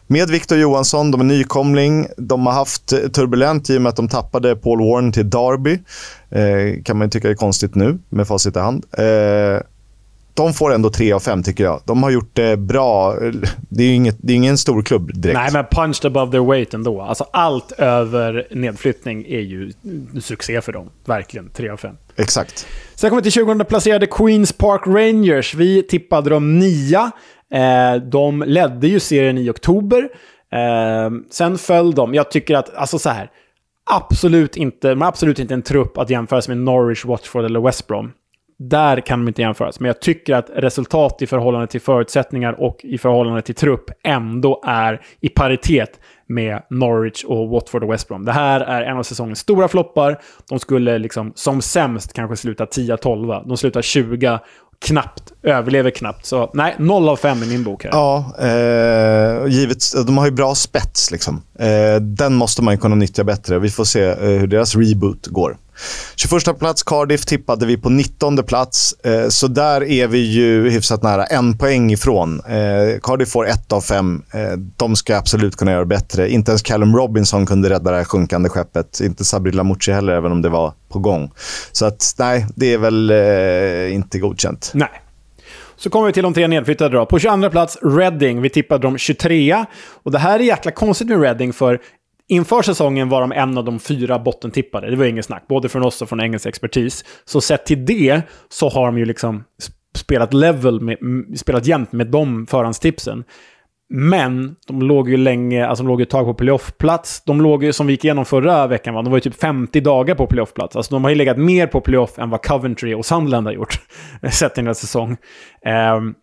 med Victor Johansson, de är nykomling. De har haft turbulent i och med att de tappade Paul Warren till Derby. kan man ju tycka är konstigt nu med facit i hand de får ändå 3 av 5 tycker jag. De har gjort det bra. Det är, inget, det är ingen stor klubb direkt. Nej, men punched above their weight ändå. Alltså allt över nedflyttning är ju succé för dem. Verkligen. 3 av 5. Exakt. Sen kommer vi till 20 placerade Queens Park Rangers. Vi tippade dem nia. Eh, de ledde ju serien i oktober. Eh, sen föll de. Jag tycker att, alltså så här, absolut inte, de är absolut inte en trupp att jämföras med Norwich, Watford eller West Brom. Där kan de inte jämföras. Men jag tycker att resultat i förhållande till förutsättningar och i förhållande till trupp ändå är i paritet med Norwich och Watford och West Brom. Det här är en av säsongens stora floppar. De skulle liksom som sämst kanske sluta 10-12. De slutar 20 knappt, överlever knappt. Så nej, 0 av 5 i min bok. Här. Ja, eh, givet, de har ju bra spets. Liksom. Eh, den måste man kunna nyttja bättre. Vi får se eh, hur deras reboot går. 21 plats Cardiff tippade vi på 19 plats. Eh, så där är vi ju hyfsat nära. En poäng ifrån. Eh, Cardiff får ett av fem. Eh, de ska absolut kunna göra bättre. Inte ens Callum Robinson kunde rädda det här sjunkande skeppet. Inte Sabri Lamouchi heller, även om det var på gång. Så att, nej, det är väl eh, inte godkänt. Nej. Så kommer vi till de tre nedflyttade då. På 22 plats, Reading. Vi tippade dem 23. Och det här är jäkla konstigt med Reading, för Inför säsongen var de en av de fyra bottentippade. Det var inget snack, både från oss och från engelsk expertis. Så sett till det så har de ju liksom spelat level, med, spelat jämnt med de förhandstipsen. Men de låg ju länge, alltså de låg ett tag på playoffplats. De låg ju, som vi gick igenom förra veckan, va? de var ju typ 50 dagar på playoffplats. Alltså de har ju legat mer på playoff än vad Coventry och Sunderland har gjort. <laughs> sett i den här säsong. Um,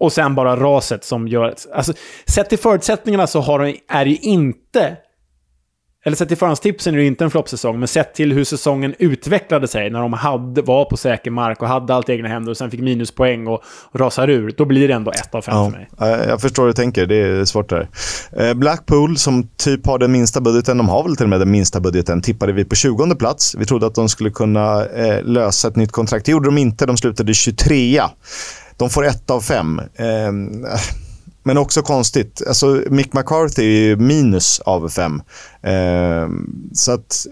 och sen bara raset som gör... Alltså, sett till förutsättningarna så har de, är det ju inte eller sett till förhandstipsen är det inte en floppsäsong, men sett till hur säsongen utvecklade sig när de hade, var på säker mark och hade allt i egna händer och sen fick minuspoäng och, och rasar ur, då blir det ändå ett av fem ja, för mig. Jag förstår hur du tänker, det är svårt där. Eh, Blackpool, som typ har den minsta budgeten, de har väl till och med den minsta budgeten, tippade vi på 20 plats. Vi trodde att de skulle kunna eh, lösa ett nytt kontrakt. Det gjorde de inte, de slutade 23 De får ett av fem. Men också konstigt. Alltså, Mick McCarthy är ju minus av fem. Eh, så att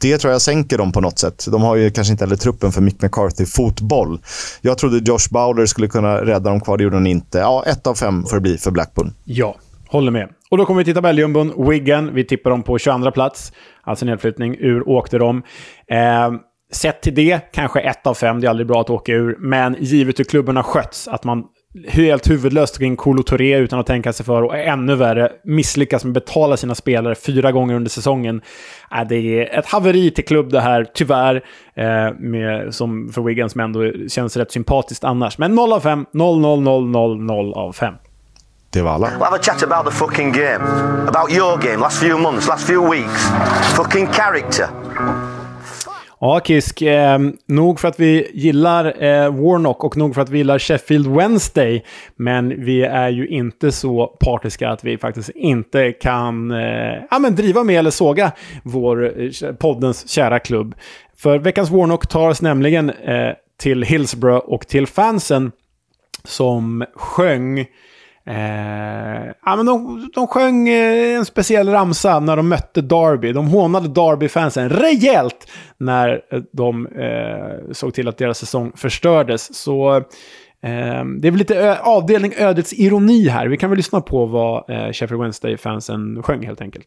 det tror jag sänker dem på något sätt. De har ju kanske inte heller truppen för Mick McCarthy-fotboll. Jag trodde Josh Bowler skulle kunna rädda dem kvar, det gjorde han inte. Ja, ett av fem får det bli för Blackburn. Ja, håller med. Och då kommer vi till tabelljumbon. Wigan, vi tippar dem på 22 plats. Alltså nedflyttning. Ur åkte de. Eh, sett till det, kanske ett av fem. Det är aldrig bra att åka ur. Men givet hur klubben har skötts, att man helt huvudlöst in Kolo Touré utan att tänka sig för och ännu värre misslyckas med att betala sina spelare fyra gånger under säsongen. Äh, det är ett haveri till klubb det här, tyvärr. Eh, med, som för Wigan som ändå känns rätt sympatiskt annars. Men 0 av 5, 0, 0, 0, 0, 0 av 5. Det var alla. We'll have a chat about the fucking game. About your game, last few months, last few weeks. Fucking character. Ja, Kisk. Eh, nog för att vi gillar eh, Warnock och nog för att vi gillar Sheffield Wednesday. Men vi är ju inte så partiska att vi faktiskt inte kan eh, ja, men driva med eller såga vår eh, poddens kära klubb. För veckans Warnock tar oss nämligen eh, till Hillsborough och till fansen som sjöng Eh, ja, men de, de sjöng eh, en speciell ramsa när de mötte Derby. De hånade Derby-fansen rejält när eh, de eh, såg till att deras säsong förstördes. Så eh, det är väl lite avdelning ödets ironi här. Vi kan väl lyssna på vad eh, Sheffield Wednesday-fansen sjöng helt enkelt.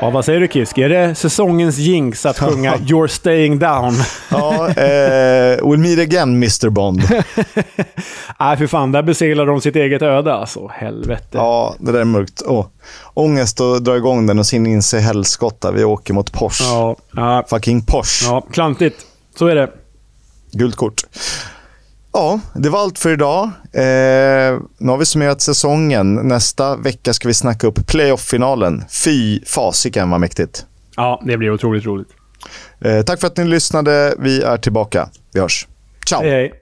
Ja, vad säger du Kisk? Är det säsongens jinx att sjunga <laughs> “You're staying down”? ja, eh, “We'll meet again, Mr Bond”. <laughs> Nej, för fan. Där beseglar de sitt eget öde alltså. Helvete. Ja, det där är mörkt. Oh. Ångest att dra igång den och sen inse helskotta. Vi åker mot Porsche. Ja, ja. Fucking Porsche. Ja, klantigt. Så är det. Gult kort. Ja, det var allt för idag. Eh, nu har vi summerat säsongen. Nästa vecka ska vi snacka upp playoff-finalen. Fy fasiken vad mäktigt. Ja, det blir otroligt roligt. Eh, tack för att ni lyssnade. Vi är tillbaka. Vi hörs. Ciao! Hej, hej.